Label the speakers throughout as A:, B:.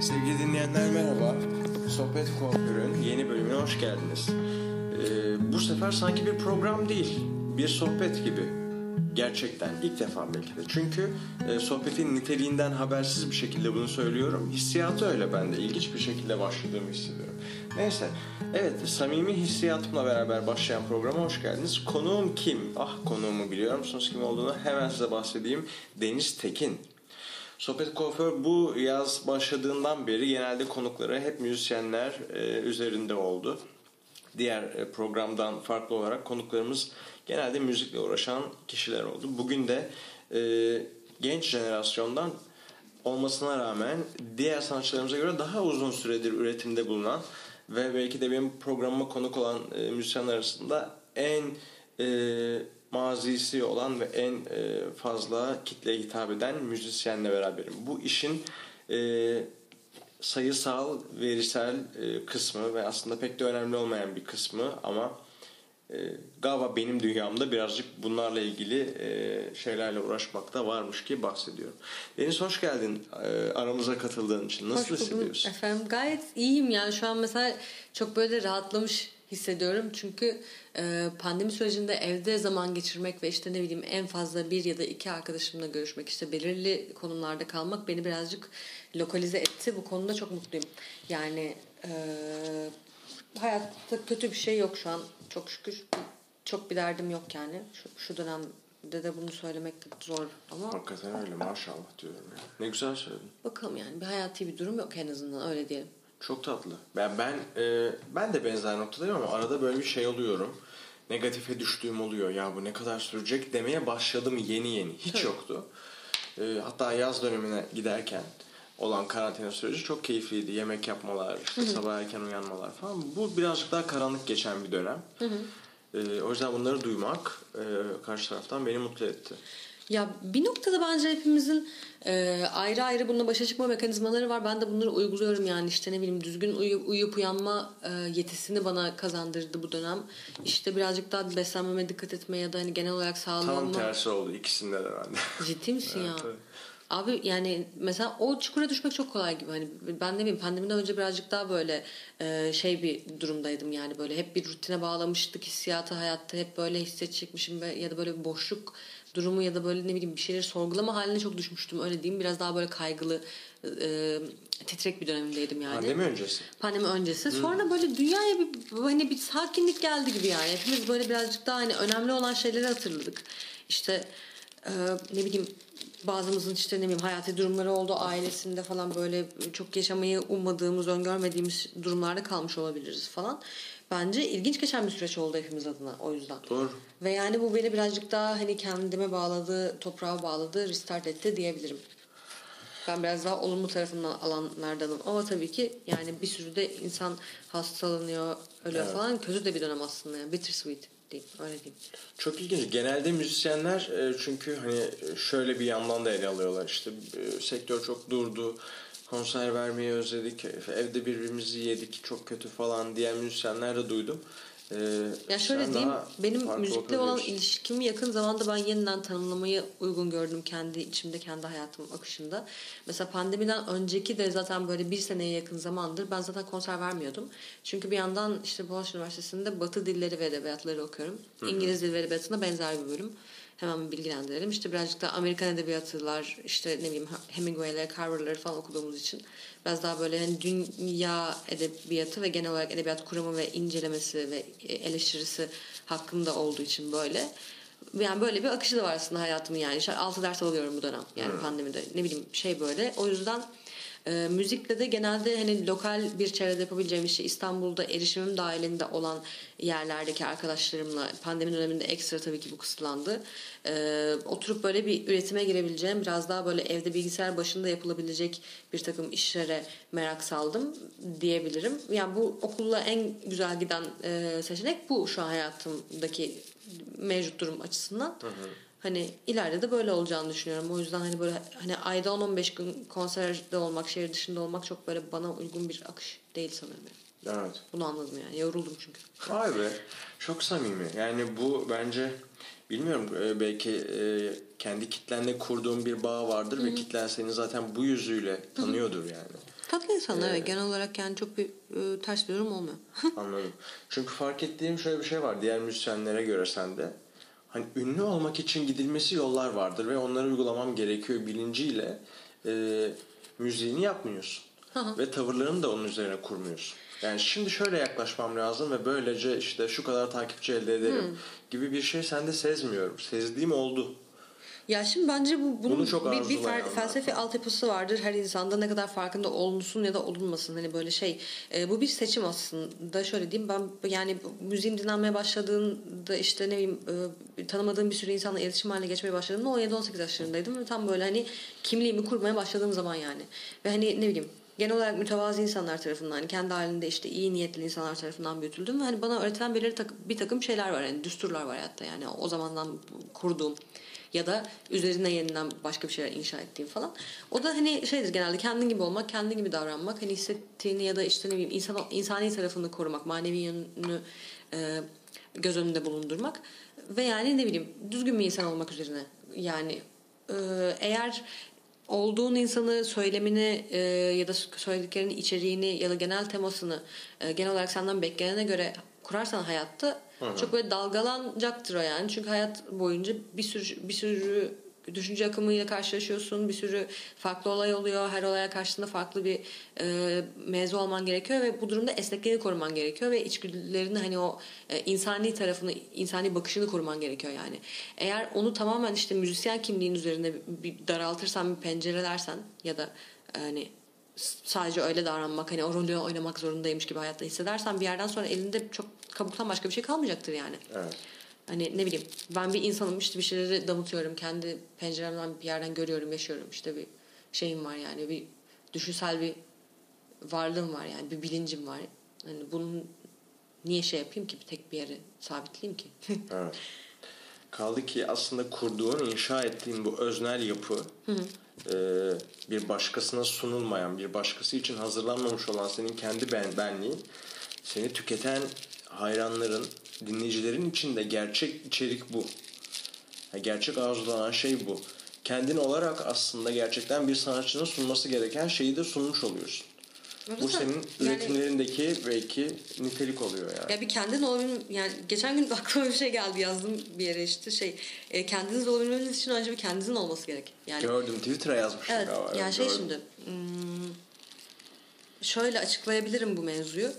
A: Sevgili dinleyenler merhaba. Sohbet Kuaför'ün yeni bölümüne hoş geldiniz. Ee, bu sefer sanki bir program değil, bir sohbet gibi. Gerçekten ilk defa belki de. Çünkü e, sohbetin niteliğinden habersiz bir şekilde bunu söylüyorum. Hissiyatı öyle bende. İlginç bir şekilde başladığımı hissediyorum. Neyse. Evet, samimi hissiyatımla beraber başlayan programa hoş geldiniz. Konuğum kim? Ah konuğumu biliyor musunuz kim olduğunu? Hemen size bahsedeyim. Deniz Tekin. Sohbet Kuaför bu yaz başladığından beri genelde konukları hep müzisyenler e, üzerinde oldu. Diğer e, programdan farklı olarak konuklarımız genelde müzikle uğraşan kişiler oldu. Bugün de e, genç jenerasyondan olmasına rağmen diğer sanatçılarımıza göre daha uzun süredir üretimde bulunan ve belki de benim programıma konuk olan müzisyenler arasında en mazisi olan ve en e, fazla kitleye hitap eden müzisyenle beraberim. Bu işin e, sayısal, verisel e, kısmı ve aslında pek de önemli olmayan bir kısmı ama e, galiba benim dünyamda birazcık bunlarla ilgili e, şeylerle uğraşmakta varmış ki bahsediyorum. Deniz hoş geldin e, aramıza katıldığın için. Nasıl
B: Hoş
A: hissediyorsun?
B: efendim. Gayet iyiyim yani şu an mesela çok böyle rahatlamış hissediyorum. Çünkü e, pandemi sürecinde evde zaman geçirmek ve işte ne bileyim en fazla bir ya da iki arkadaşımla görüşmek işte belirli konumlarda kalmak beni birazcık lokalize etti. Bu konuda çok mutluyum. Yani e, hayatta kötü bir şey yok şu an çok şükür. Çok bir derdim yok yani. Şu, şu dönemde de bunu söylemek zor ama
A: Hakikaten öyle maşallah diyorum ya. Ne güzel söyledin.
B: bakalım yani bir hayati bir durum yok en azından öyle diyelim.
A: Çok tatlı. Ben ben e, ben de benzer noktadayım ama arada böyle bir şey oluyorum. Negatife düştüğüm oluyor. Ya bu ne kadar sürecek demeye başladım yeni yeni. Hiç yoktu. E, hatta yaz dönemine giderken olan karantina süreci çok keyifliydi. Yemek yapmalar, işte sabah erken uyanmalar falan. Bu birazcık daha karanlık geçen bir dönem. E, o yüzden bunları duymak e, karşı taraftan beni mutlu etti.
B: Ya bir noktada bence hepimizin e, ayrı ayrı bununla başa çıkma mekanizmaları var. Ben de bunları uyguluyorum yani işte ne bileyim düzgün uyu- uyuyup uyanma e, yetisini bana kazandırdı bu dönem. İşte birazcık daha beslenmeme dikkat etme ya da hani genel olarak
A: Tam
B: sağlığıma...
A: tersi oldu ikisinde de bende.
B: Ciddi misin ya?
A: evet.
B: Abi yani mesela o çukura düşmek çok kolay gibi. Hani ben ne bileyim pandemiden önce birazcık daha böyle e, şey bir durumdaydım yani böyle hep bir rutine bağlamıştık hissiyatı hayatta hep böyle hissedecekmişim ve ya da böyle bir boşluk durumu ya da böyle ne bileyim bir şeyleri sorgulama haline çok düşmüştüm öyle diyeyim. Biraz daha böyle kaygılı e, titrek bir dönemindeydim yani.
A: Pandemi öncesi.
B: Pandemi öncesi. Sonra böyle dünyaya bir hani bir sakinlik geldi gibi yani. Hepimiz böyle birazcık daha hani önemli olan şeyleri hatırladık. İşte e, ne bileyim bazımızın işte ne bileyim hayati durumları oldu ailesinde falan böyle çok yaşamayı ummadığımız, öngörmediğimiz durumlarda kalmış olabiliriz falan. Bence ilginç geçen bir süreç oldu hepimiz adına o yüzden.
A: Doğru.
B: Ve yani bu beni birazcık daha hani kendime bağladı, toprağa bağladı, restart etti diyebilirim. Ben biraz daha olumlu tarafından alanlardanım. Ama tabii ki yani bir sürü de insan hastalanıyor, ölüyor
A: Evet.
B: falan. Kötü de bir dönem aslında. Yani. Bittersweet diyeyim. Öyle diyeyim.
A: Çok ilginç. Genelde müzisyenler e, çünkü hani şöyle bir yandan da ele alıyorlar. İşte e, sektör çok durdu. Konser vermeyi özledik. Evde birbirimizi yedik. Çok kötü falan diyen müzisyenler de duydum. E,
B: Ya şöyle diyeyim, benim müzikle olan ilişkimi yakın zamanda ben yeniden tanımlamayı uygun gördüm kendi içimde, kendi hayatım akışında. Mesela pandemiden önceki de zaten böyle bir seneye yakın zamandır ben zaten konser vermiyordum. Çünkü bir yandan işte Boğaziçi Üniversitesi'nde Batı dilleri ve edebiyatları okuyorum. İngiliz dil ve edebiyatına benzer bir bölüm. Hemen bilgilendirelim. İşte birazcık da Amerikan edebiyatılar, işte ne bileyim Hemingway'leri, Carver'ları falan okuduğumuz için biraz daha böyle hani dünya edebiyatı ve genel olarak edebiyat kuramı ve incelemesi ve eleştirisi hakkında olduğu için böyle. Yani böyle bir akışı da var aslında hayatımın yani. İşte altı ders alıyorum bu dönem yani pandemide. Ne bileyim şey böyle. O yüzden e, müzikle de genelde hani lokal bir çevrede yapabileceğim işte İstanbul'da erişimim dahilinde olan yerlerdeki arkadaşlarımla pandemi döneminde ekstra tabii ki bu kısıtlandı. E, oturup böyle bir üretime girebileceğim biraz daha böyle evde bilgisayar başında yapılabilecek bir takım işlere merak saldım diyebilirim. Yani bu okulla en güzel giden e, seçenek bu şu an hayatımdaki mevcut durum açısından. Hani ileride de böyle olacağını düşünüyorum. O yüzden hani böyle hani ayda 10-15 gün konserde olmak, şehir dışında olmak çok böyle bana uygun bir akış değil sanırım. Yani.
A: Evet.
B: Bunu anladım yani. Yoruldum çünkü.
A: Vay be. Çok samimi. Yani bu bence bilmiyorum e, belki e, kendi kitlenle kurduğun bir bağ vardır ve kitlen seni zaten bu yüzüyle tanıyordur yani.
B: Tatlı insanlar evet. Genel olarak yani çok bir e, ters bir durum olmuyor.
A: Anladım. Çünkü fark ettiğim şöyle bir şey var. Diğer müzisyenlere göre sende. Hani ünlü olmak için gidilmesi yollar vardır ve onları uygulamam gerekiyor bilinciyle e, müziğini yapmıyorsun. Ve tavırlarını da onun üzerine kurmuyorsun. Yani şimdi şöyle yaklaşmam lazım ve böylece işte şu kadar takipçi elde ederim hmm. gibi bir şey sende sezmiyorum. Sezdiğim oldu.
B: Ya şimdi bence bu bunun Bunu çok bir, bir fel, felsefi altyapısı vardır. Her insanda ne kadar farkında olunsun ya da olunmasın. Hani böyle şey. E, bu bir seçim aslında. Şöyle diyeyim ben yani müziğim dinlenmeye başladığında işte ne bileyim e, tanımadığım bir sürü insanla iletişim haline geçmeye başladığımda 17-18 yaşlarındaydım. Ve tam böyle hani kimliğimi kurmaya başladığım zaman yani. Ve hani ne bileyim genel olarak mütevazi insanlar tarafından hani kendi halinde işte iyi niyetli insanlar tarafından büyütüldüm ve hani bana öğretilen belirli tak- bir takım şeyler var yani düsturlar var hayatta yani o zamandan kurduğum ya da üzerine yeniden başka bir şeyler inşa ettiğim falan. O da hani şeydir genelde kendin gibi olmak, kendin gibi davranmak, hani hissettiğini ya da işte ne bileyim insan, insani tarafını korumak, manevi yönünü e, göz önünde bulundurmak ve yani ne bileyim düzgün bir insan olmak üzerine. Yani e, eğer olduğun insanı söylemini e, ya da söylediklerinin içeriğini ya da genel temasını e, genel olarak senden beklenene göre kurarsan hayatta Hı-hı. çok böyle dalgalanacaktır o yani. Çünkü hayat boyunca bir sürü bir sürü düşünce akımıyla karşılaşıyorsun. Bir sürü farklı olay oluyor. Her olaya karşısında farklı bir e, mevzu olman gerekiyor ve bu durumda esnekliği koruman gerekiyor ve içgüdülerini hani o e, insani tarafını, insani bakışını koruman gerekiyor yani. Eğer onu tamamen işte müzisyen kimliğin üzerinde bir daraltırsan, bir pencerelersen ya da hani sadece öyle davranmak hani o rolü oynamak zorundaymış gibi hayatta hissedersen bir yerden sonra elinde çok kabuktan başka bir şey kalmayacaktır yani.
A: Evet.
B: Hani ne bileyim ben bir insanım işte bir şeyleri damıtıyorum. Kendi penceremden bir yerden görüyorum, yaşıyorum. işte bir şeyim var yani bir düşünsel bir varlığım var yani bir bilincim var. Hani bunun niye şey yapayım ki bir tek bir yere sabitleyeyim ki?
A: evet. Kaldı ki aslında kurduğun, inşa ettiğin bu öznel yapı hı hı. E, bir başkasına sunulmayan, bir başkası için hazırlanmamış olan senin kendi ben, benliğin seni tüketen hayranların, dinleyicilerin içinde gerçek içerik bu. Gerçek arzulanan şey bu. Kendin olarak aslında gerçekten bir sanatçının sunması gereken şeyi de sunmuş oluyorsun. Bu senin yani, üretimlerindeki belki nitelik oluyor yani.
B: Ya bir kendin olabilmem yani geçen gün aklıma bir şey geldi yazdım bir yere işte şey e, kendiniz olabilmeniz için önce bir kendinizin olması gerek. Yani
A: Gördüm Twitter'a yazmışsın
B: evet, galiba. Yani şey şimdi hmm, şöyle açıklayabilirim bu mevzuyu.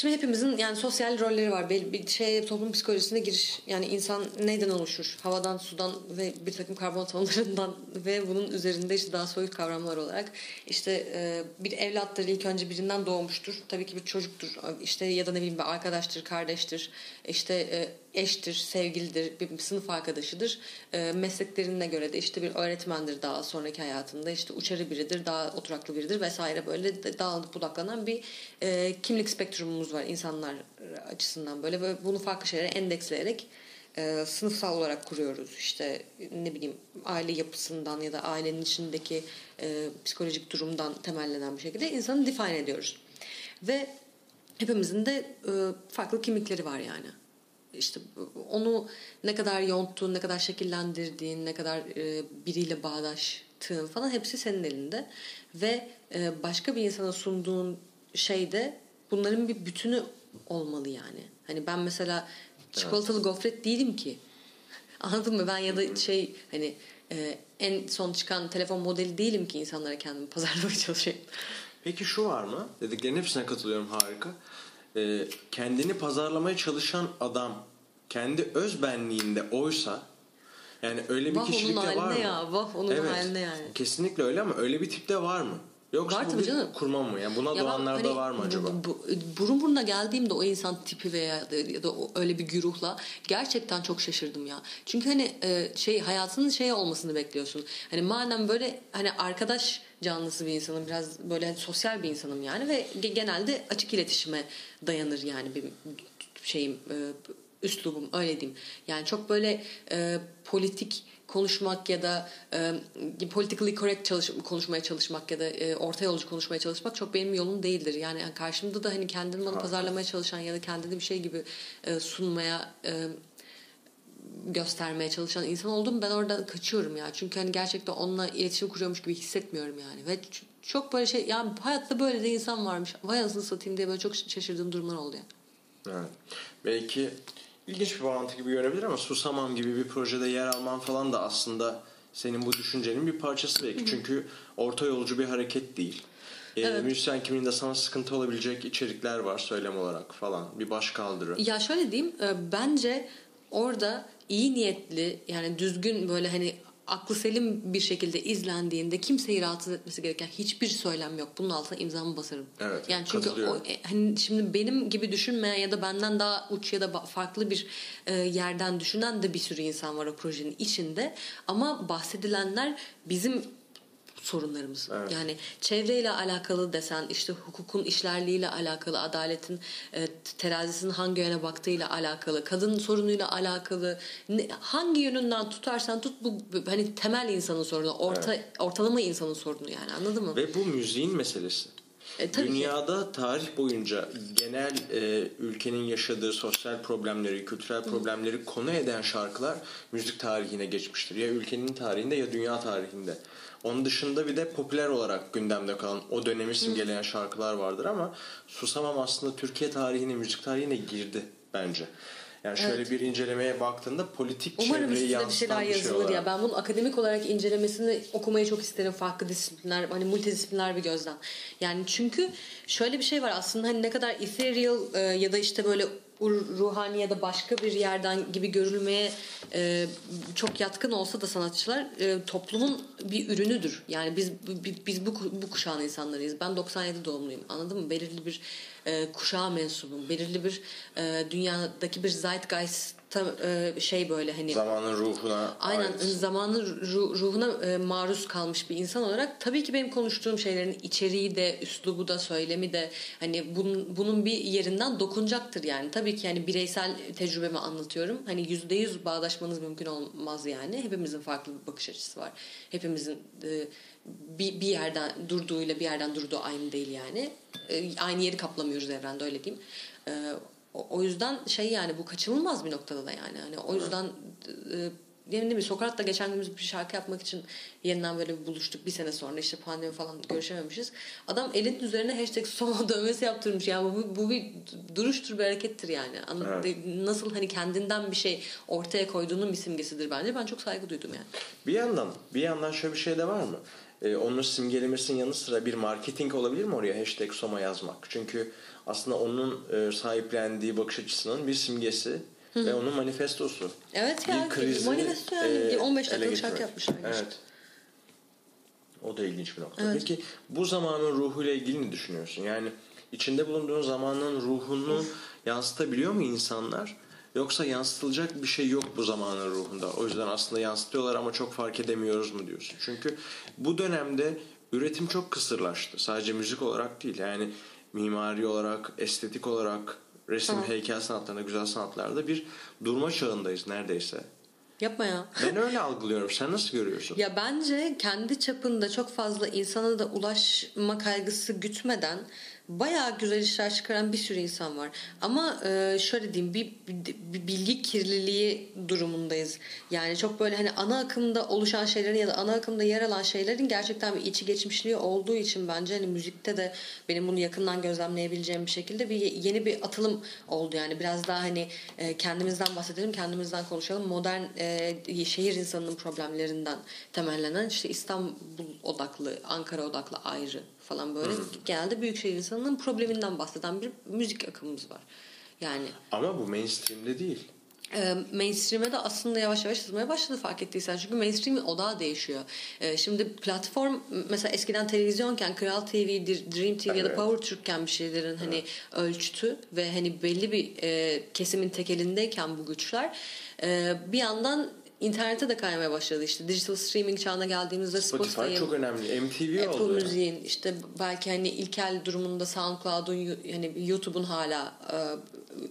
B: Şimdi hepimizin yani sosyal rolleri var. Bir şey toplum psikolojisine giriş. Yani insan neyden oluşur? Havadan, sudan ve bir takım karbon atomlarından ve bunun üzerinde işte daha soyut kavramlar olarak işte e, bir evlattır ilk önce birinden doğmuştur. Tabii ki bir çocuktur. İşte ya da ne bileyim bir arkadaştır, kardeştir. İşte e, eştir, sevgilidir, bir sınıf arkadaşıdır. E, mesleklerine göre de işte bir öğretmendir daha sonraki hayatında. işte uçarı biridir, daha oturaklı biridir vesaire böyle dağılıp budaklanan bir e, kimlik spektrumumuz var insanlar açısından böyle ve bunu farklı şeylere endeksleyerek e, sınıfsal olarak kuruyoruz. İşte ne bileyim aile yapısından ya da ailenin içindeki e, psikolojik durumdan temellenen bir şekilde insanı define ediyoruz. Ve hepimizin de e, farklı kimlikleri var yani işte onu ne kadar yonttuğun, ne kadar şekillendirdiğin, ne kadar e, biriyle bağdaştığın falan hepsi senin elinde. Ve e, başka bir insana sunduğun şey de bunların bir bütünü olmalı yani. Hani ben mesela çikolatalı evet. gofret değilim ki. Anladın mı? Ben ya da şey hani e, en son çıkan telefon modeli değilim ki insanlara kendimi pazarlamaya çalışayım.
A: Peki şu var mı? Dediklerin hepsine katılıyorum harika e, kendini pazarlamaya çalışan adam kendi öz benliğinde oysa yani öyle bir vah kişilikte var mı?
B: Ya, vah onun evet, haline yani.
A: Kesinlikle öyle ama öyle bir tipte var mı? Yoksa var bir canım. kurma mı? Yani buna ya doğanlarda hani, var mı acaba? Bu, bu,
B: burun buruna geldiğimde o insan tipi veya ya da öyle bir güruhla gerçekten çok şaşırdım ya. Çünkü hani e, şey hayatının şey olmasını bekliyorsun. Hani madem böyle hani arkadaş canlısı bir insanım. Biraz böyle hani sosyal bir insanım yani ve genelde açık iletişime dayanır yani bir şeyim e, üslubum öyle diyeyim. Yani çok böyle e, politik konuşmak ya da e, politically correct çalış, konuşmaya çalışmak ya da e, orta yolcu konuşmaya çalışmak çok benim yolum değildir. Yani, yani karşımda da hani kendini bana pazarlamaya çalışan ya da kendini bir şey gibi e, sunmaya e, göstermeye çalışan insan oldum. Ben orada kaçıyorum ya. Çünkü hani gerçekten onunla iletişim kuruyormuş gibi hissetmiyorum yani. Ve çok böyle şey yani hayatta böyle de insan varmış. Vay anasını satayım diye böyle çok şaşırdığım durumlar oldu yani.
A: Evet. Belki ilginç bir bağlantı gibi görebilir ama Susamam gibi bir projede yer alman falan da aslında senin bu düşüncenin bir parçası belki. Hı-hı. Çünkü orta yolcu bir hareket değil. Ee, evet. müzisyen kimliğinde sana sıkıntı olabilecek içerikler var söylem olarak falan. Bir baş kaldırı.
B: Ya şöyle diyeyim. E, bence orada iyi niyetli yani düzgün böyle hani aklı selim bir şekilde izlendiğinde kimseyi rahatsız etmesi gereken hiçbir söylem yok. Bunun altına imzamı basarım.
A: Evet.
B: Yani çünkü o, e, hani şimdi benim gibi düşünmeyen ya da benden daha uç ya da farklı bir e, yerden düşünen de bir sürü insan var o projenin içinde. Ama bahsedilenler bizim sorunlarımız. Evet. Yani çevreyle alakalı desen işte hukukun işlerliğiyle alakalı, adaletin e, terazisinin hangi yöne baktığıyla alakalı, kadın sorunuyla alakalı ne, hangi yönünden tutarsan tut bu hani temel insanın sorunu, orta evet. ortalama insanın sorunu yani anladın mı?
A: Ve bu müziğin meselesi. E, Dünyada ki. tarih boyunca genel e, ülkenin yaşadığı sosyal problemleri, kültürel problemleri Hı. konu eden şarkılar müzik tarihine geçmiştir. Ya ülkenin tarihinde ya dünya tarihinde. Onun dışında bir de popüler olarak gündemde kalan o dönemi simgeleyen şarkılar vardır ama Susamam aslında Türkiye tarihine, müzik tarihine girdi bence. Yani şöyle evet. bir incelemeye baktığında politik
B: Umarım çevreyi yansıtan bir şeyler bir şey yazılır olarak. ya. Ben bunun akademik olarak incelemesini okumayı çok isterim. Farklı disiplinler, hani multidisipliner bir gözden. Yani çünkü şöyle bir şey var aslında hani ne kadar ethereal e, ya da işte böyle ruhani ya da başka bir yerden gibi görülmeye e, çok yatkın olsa da sanatçılar e, toplumun bir ürünüdür. Yani biz biz bu bu kuşağın insanlarıyız. Ben 97 doğumluyum. Anladın mı? Belirli bir e, kuşağa mensubum. Belirli bir e, dünyadaki bir zeitgeist tam e, şey böyle hani
A: zamanın ruhuna
B: aynen ait. zamanın ruhuna e, maruz kalmış bir insan olarak tabii ki benim konuştuğum şeylerin içeriği de üslubu da söylemi de hani bunun, bunun bir yerinden dokunacaktır yani. Tabii ki yani bireysel tecrübemi anlatıyorum. Hani yüzde yüz bağdaşmanız mümkün olmaz yani. Hepimizin farklı bir bakış açısı var. Hepimizin e, bir, bir yerden durduğuyla bir yerden durduğu aynı değil yani. Aynı yeri kaplamıyoruz evrende öyle diyeyim o, o yüzden şey yani bu kaçınılmaz bir noktada da yani. Hani o yüzden e, benim bir Sokrat'la geçen gün bir şarkı yapmak için yeniden böyle bir buluştuk bir sene sonra işte pandemi falan görüşememişiz. Adam elin üzerine hashtag soma dövmesi yaptırmış yani bu, bu bir duruştur bir harekettir yani. Evet. Nasıl hani kendinden bir şey ortaya koyduğunun bir simgesidir bence. Ben çok saygı duydum yani.
A: Bir yandan bir yandan şöyle bir şey de var mı? Ee, onun simgelemesinin yanı sıra bir marketing olabilir mi oraya hashtag soma yazmak? Çünkü aslında onun e, sahiplendiği bakış açısının bir simgesi Hı-hı. ve onun manifestosu.
B: Evet ya. Bir krizi, manifesto yani. E, 15 dakikalık şarkı yapmışlar.
A: Evet. O da ilginç bir nokta. Evet. Peki bu zamanın ruhuyla ilgili ne düşünüyorsun? Yani içinde bulunduğun zamanın ruhunu yansıtabiliyor mu insanlar? Yoksa yansıtılacak bir şey yok bu zamanın ruhunda. O yüzden aslında yansıtıyorlar ama çok fark edemiyoruz mu diyorsun? Çünkü bu dönemde üretim çok kısırlaştı. Sadece müzik olarak değil. Yani mimari olarak, estetik olarak, resim, Hı. heykel sanatlarında, güzel sanatlarda bir durma çağındayız neredeyse.
B: Yapma ya.
A: Ben öyle algılıyorum. Sen nasıl görüyorsun?
B: Ya bence kendi çapında çok fazla insana da ulaşma kaygısı gütmeden bayağı güzel işler çıkaran bir sürü insan var. Ama e, şöyle diyeyim bir, bir bilgi kirliliği durumundayız. Yani çok böyle hani ana akımda oluşan şeylerin ya da ana akımda yer alan şeylerin gerçekten bir içi geçmişliği olduğu için bence hani müzikte de benim bunu yakından gözlemleyebileceğim bir şekilde bir yeni bir atılım oldu yani biraz daha hani e, kendimizden bahsedelim, kendimizden konuşalım. Modern e, şehir insanının problemlerinden temellenen işte İstanbul odaklı, Ankara odaklı ayrı falan böyle. Hı. Genelde büyük şehir insanının probleminden bahseden bir müzik akımımız var. Yani
A: Ama bu mainstream'de değil.
B: E, mainstream'e de aslında yavaş yavaş sızmaya başladı fark ettiysen. Çünkü mainstream'in odağı değişiyor. E, şimdi platform mesela eskiden televizyonken Kral TV, Dream TV evet. ya da Power Türk'ken bir şeylerin hani evet. ölçtü ve hani belli bir e, kesimin tekelindeyken bu güçler bir yandan internete de kaymaya başladı işte digital streaming çağına geldiğimizde
A: Spotify, Spotify çok önemli MTV
B: Apple oldu Müziğin yani. işte belki hani ilkel durumunda SoundCloud'un hani YouTube'un hala e,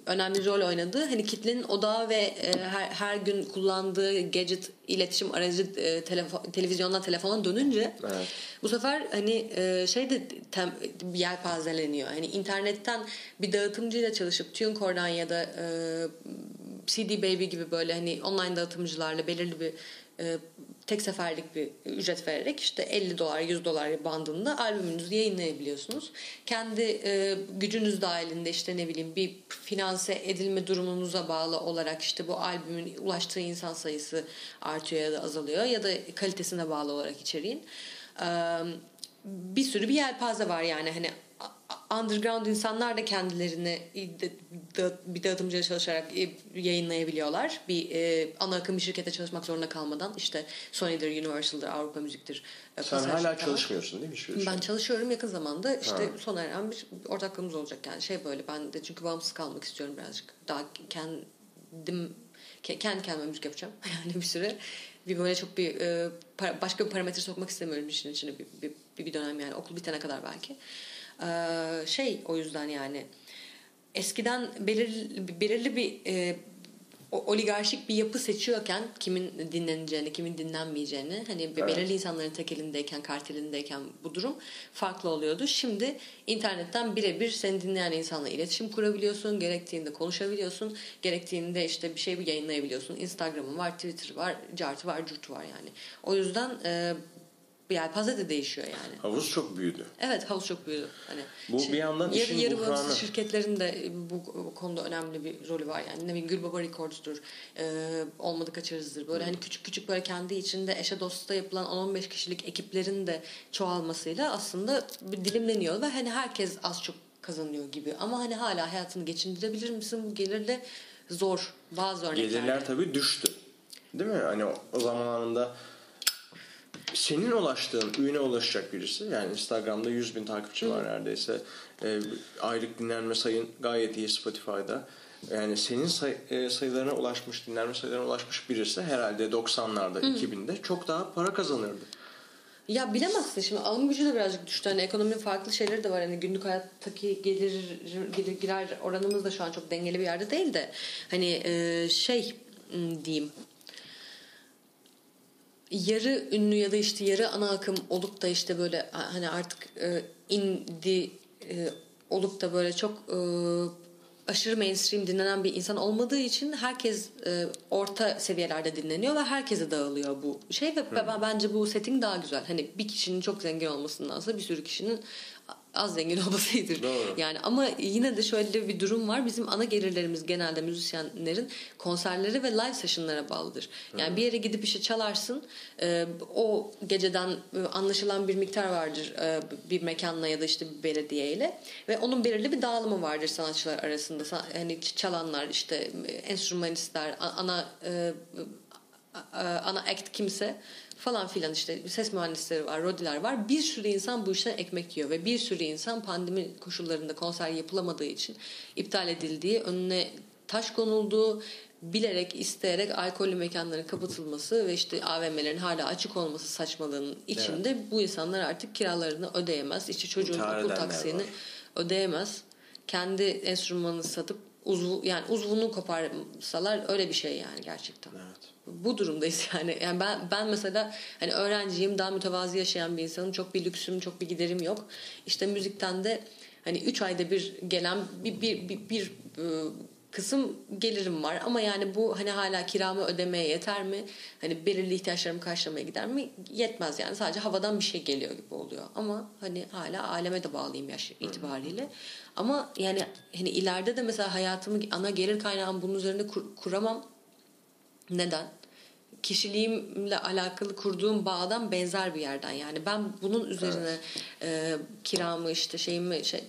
B: önemli rol oynadığı hani kitlenin odağı ve e, her, her gün kullandığı gadget iletişim aracı e, telefon, televizyondan telefona dönünce evet. bu sefer hani e, şey de tem, yelpazeleniyor. Hani internetten bir dağıtımcıyla çalışıp TuneCore'dan ya da e, CD Baby gibi böyle hani online dağıtımcılarla belirli bir e, tek seferlik bir ücret vererek işte 50 dolar 100 dolar bandında albümünüzü yayınlayabiliyorsunuz. Kendi e, gücünüz dahilinde işte ne bileyim bir finanse edilme durumunuza bağlı olarak işte bu albümün ulaştığı insan sayısı artıyor ya da azalıyor ya da kalitesine bağlı olarak içeriğin. E, bir sürü bir yelpaze var yani hani underground insanlar da kendilerini bir dağıtımcıya çalışarak yayınlayabiliyorlar. Bir e, ana akım bir şirkete çalışmak zorunda kalmadan işte Sony'dir, Universal'dır, Avrupa Müzik'tir.
A: E, Sen hala çalışmıyorsun değil mi? Şu
B: ben çalışıyorum yakın zamanda işte ha. sona eren bir ortaklığımız olacak yani şey böyle ben de çünkü bağımsız kalmak istiyorum birazcık. Daha kendim kendi kendime müzik yapacağım yani bir süre. Bir böyle çok bir e, başka bir parametre sokmak istemiyorum işin içine bir, bir, bir dönem yani okul bitene kadar belki. Ee, şey o yüzden yani eskiden belirli, belirli bir e, oligarşik bir yapı seçiyorken kimin dinleneceğini, kimin dinlenmeyeceğini hani evet. belirli insanların tek elindeyken, kartelindeyken bu durum farklı oluyordu. Şimdi internetten birebir seni dinleyen insanla iletişim kurabiliyorsun, gerektiğinde konuşabiliyorsun, gerektiğinde işte bir şey bir yayınlayabiliyorsun. Instagram'ın var, Twitter var, cartı var, curtu var yani. O yüzden e, yelpaze de değişiyor yani.
A: Havuz çok büyüdü.
B: Evet havuz çok büyüdü. Hani
A: bu şey, bir yandan yarı,
B: işin yarı buhranı. şirketlerin de bu, bu konuda önemli bir rolü var yani. Ne bileyim Gülbaba Records'dur. E, olmadı kaçırızdır. Böyle hmm. hani küçük küçük böyle kendi içinde eşe dosta yapılan 10-15 kişilik ekiplerin de çoğalmasıyla aslında bir dilimleniyor ve hani herkes az çok kazanıyor gibi. Ama hani hala hayatını geçindirebilir misin bu gelirle? Zor. Bazı örnekler.
A: Gelirler tabii düştü. Değil mi? Hani o, o zamanında senin ulaştığın ürüne ulaşacak birisi yani Instagram'da 100 bin takipçi var neredeyse. E, aylık dinlenme sayın gayet iyi Spotify'da. Yani senin say, e, sayılarına ulaşmış dinlenme sayılarına ulaşmış birisi herhalde 90'larda 2000'de çok daha para kazanırdı.
B: Ya bilemezsin. Şimdi alım gücü de birazcık düştü. Hani ekonominin farklı şeyleri de var. Hani günlük hayattaki gelir, gelir girer oranımız da şu an çok dengeli bir yerde değil de. Hani e, şey diyeyim yarı ünlü ya da işte yarı ana akım olup da işte böyle hani artık e, indie e, olup da böyle çok e, aşırı mainstream dinlenen bir insan olmadığı için herkes e, orta seviyelerde dinleniyor ve herkese dağılıyor bu şey ve hmm. bence bu setting daha güzel. Hani bir kişinin çok zengin olmasındansa bir sürü kişinin az zengin olması iyidir. Doğru. Yani ama yine de şöyle bir durum var. Bizim ana gelirlerimiz genelde müzisyenlerin konserleri ve live session'lara bağlıdır. Yani Hı. bir yere gidip işte çalarsın. E, o geceden e, anlaşılan bir miktar vardır e, bir mekanla ya da işte bir belediyeyle ve onun belirli bir dağılımı vardır sanatçılar arasında. Hani çalanlar işte enstrümanistler, ana ana act kimse falan filan işte ses mühendisleri var, rodiler var. Bir sürü insan bu işten ekmek yiyor ve bir sürü insan pandemi koşullarında konser yapılamadığı için iptal edildiği, önüne taş konulduğu, bilerek isteyerek alkollü mekanların kapatılması ve işte AVM'lerin hala açık olması saçmalığının içinde evet. bu insanlar artık kiralarını ödeyemez. İşte çocuğun İntihar okul taksini ödeyemez. Kendi enstrümanını satıp uzvu yani uzvunu koparsalar öyle bir şey yani gerçekten. Evet bu durumdayız yani. Yani ben ben mesela hani öğrenciyim, daha mütevazi yaşayan bir insanım. Çok bir lüksüm, çok bir giderim yok. İşte müzikten de hani 3 ayda bir gelen bir bir bir, bir e, kısım gelirim var ama yani bu hani hala kiramı ödemeye yeter mi? Hani belirli ihtiyaçlarımı karşılamaya gider mi? Yetmez yani sadece havadan bir şey geliyor gibi oluyor. Ama hani hala aleme de bağlıyım yaş itibariyle. Ama yani hani ileride de mesela hayatımı ana gelir kaynağım bunun üzerine kur, kuramam. Neden? Kişiliğimle alakalı kurduğum bağdan benzer bir yerden yani ben bunun üzerine evet. e, kiramı işte şeyimi şey,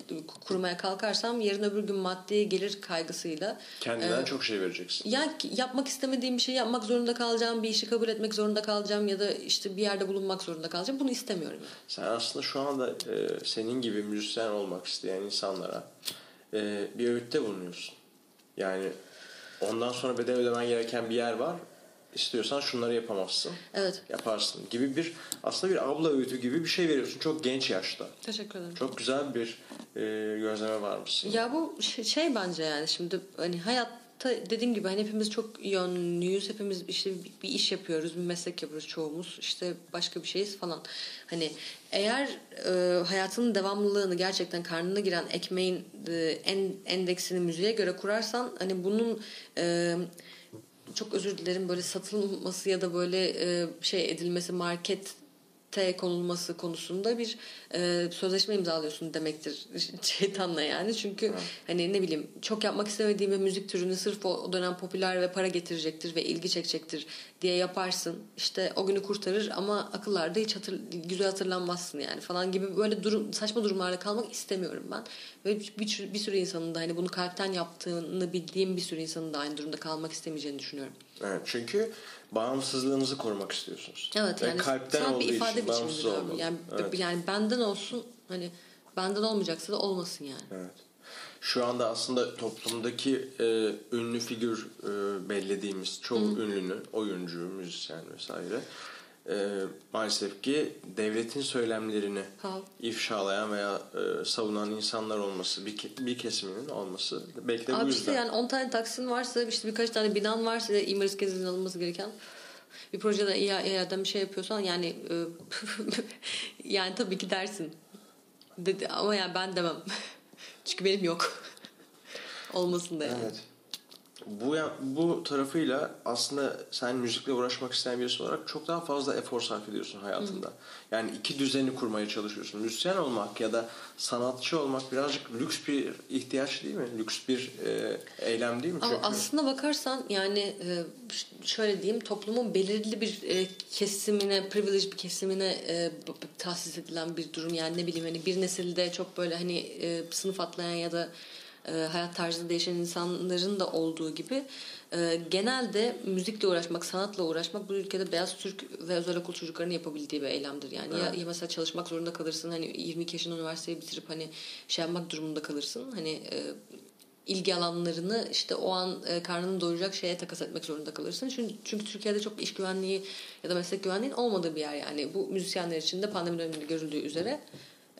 B: kurmaya kalkarsam yarın öbür gün maddi gelir kaygısıyla
A: kendinden e, çok şey vereceksin.
B: Yani yapmak istemediğim bir şey yapmak zorunda kalacağım, bir işi kabul etmek zorunda kalacağım ya da işte bir yerde bulunmak zorunda kalacağım. Bunu istemiyorum. Yani.
A: Sen aslında şu anda e, senin gibi müzisyen olmak isteyen insanlara e, bir öğütte bulunuyorsun. Yani ondan sonra bedel ödemen gereken bir yer var istiyorsan şunları yapamazsın.
B: Evet.
A: Yaparsın gibi bir aslında bir abla öğütü gibi bir şey veriyorsun çok genç yaşta.
B: Teşekkür ederim.
A: Çok güzel bir e, gözleme varmışsın.
B: Ya bu şey, bence yani şimdi hani hayatta dediğim gibi hani hepimiz çok yönlüyüz. Hepimiz işte bir, bir iş yapıyoruz, bir meslek yapıyoruz çoğumuz. işte başka bir şeyiz falan. Hani eğer e, hayatının devamlılığını gerçekten karnına giren ekmeğin e, en, endeksini müziğe göre kurarsan hani bunun e, çok özür dilerim böyle satılması ya da böyle e, şey edilmesi market te konulması konusunda bir e, sözleşme imzalıyorsun demektir şeytanla yani. Çünkü evet. hani ne bileyim çok yapmak istemediğim bir müzik türünü sırf o dönem popüler ve para getirecektir ve ilgi çekecektir diye yaparsın. İşte o günü kurtarır ama akıllarda hiç hatır, güzel hatırlanmazsın yani falan gibi böyle durum saçma durumlarda kalmak istemiyorum ben. Ve bir, bir, bir sürü insanın da hani bunu kalpten yaptığını bildiğim bir sürü insanın da aynı durumda kalmak istemeyeceğini düşünüyorum.
A: Evet çünkü bağımsızlığınızı korumak istiyorsunuz.
B: Evet yani kalpten olduğu bir ifade biçimidir abi. Yani, evet. yani benden olsun hani benden olmayacaksa da olmasın yani.
A: Evet. Şu anda aslında toplumdaki e, ünlü figür e, bellediğimiz çoğu Hı. ünlünün oyuncu, müzisyen vesaire e, maalesef ki devletin söylemlerini ha. ifşalayan veya e, savunan insanlar olması bir, bir kesiminin olması belki de
B: Abi
A: bu
B: yüzden. işte yani 10 tane taksin varsa işte birkaç tane binan varsa imar iskelesinin alınması gereken bir projede İHA'dan bir şey yapıyorsan yani e, yani tabii ki dersin. Dedi, ama yani ben demem. Çünkü benim yok. Olmasın da yani. Evet
A: bu bu tarafıyla aslında sen müzikle uğraşmak isteyen birisi olarak çok daha fazla efor sarf ediyorsun hayatında. Hı. Yani iki düzeni kurmaya çalışıyorsun. Müzisyen olmak ya da sanatçı olmak birazcık lüks bir ihtiyaç değil mi? Lüks bir e, eylem değil mi?
B: Ama Çünkü... aslında bakarsan yani e, şöyle diyeyim toplumun belirli bir e, kesimine, privilege bir kesimine e, tahsis edilen bir durum. Yani ne bileyim hani bir nesilde çok böyle hani e, sınıf atlayan ya da e, hayat tarzında değişen insanların da olduğu gibi e, genelde müzikle uğraşmak, sanatla uğraşmak bu ülkede beyaz Türk ve özel okul çocuklarının yapabildiği bir eylemdir. Yani evet. ya, ya mesela çalışmak zorunda kalırsın hani 22 yaşında üniversiteyi bitirip hani şey yapmak durumunda kalırsın. Hani e, ilgi alanlarını işte o an e, karnını doyuracak şeye takas etmek zorunda kalırsın. Çünkü, çünkü Türkiye'de çok iş güvenliği ya da meslek güvenliğinin olmadığı bir yer yani. Bu müzisyenler için de pandemi döneminde görüldüğü üzere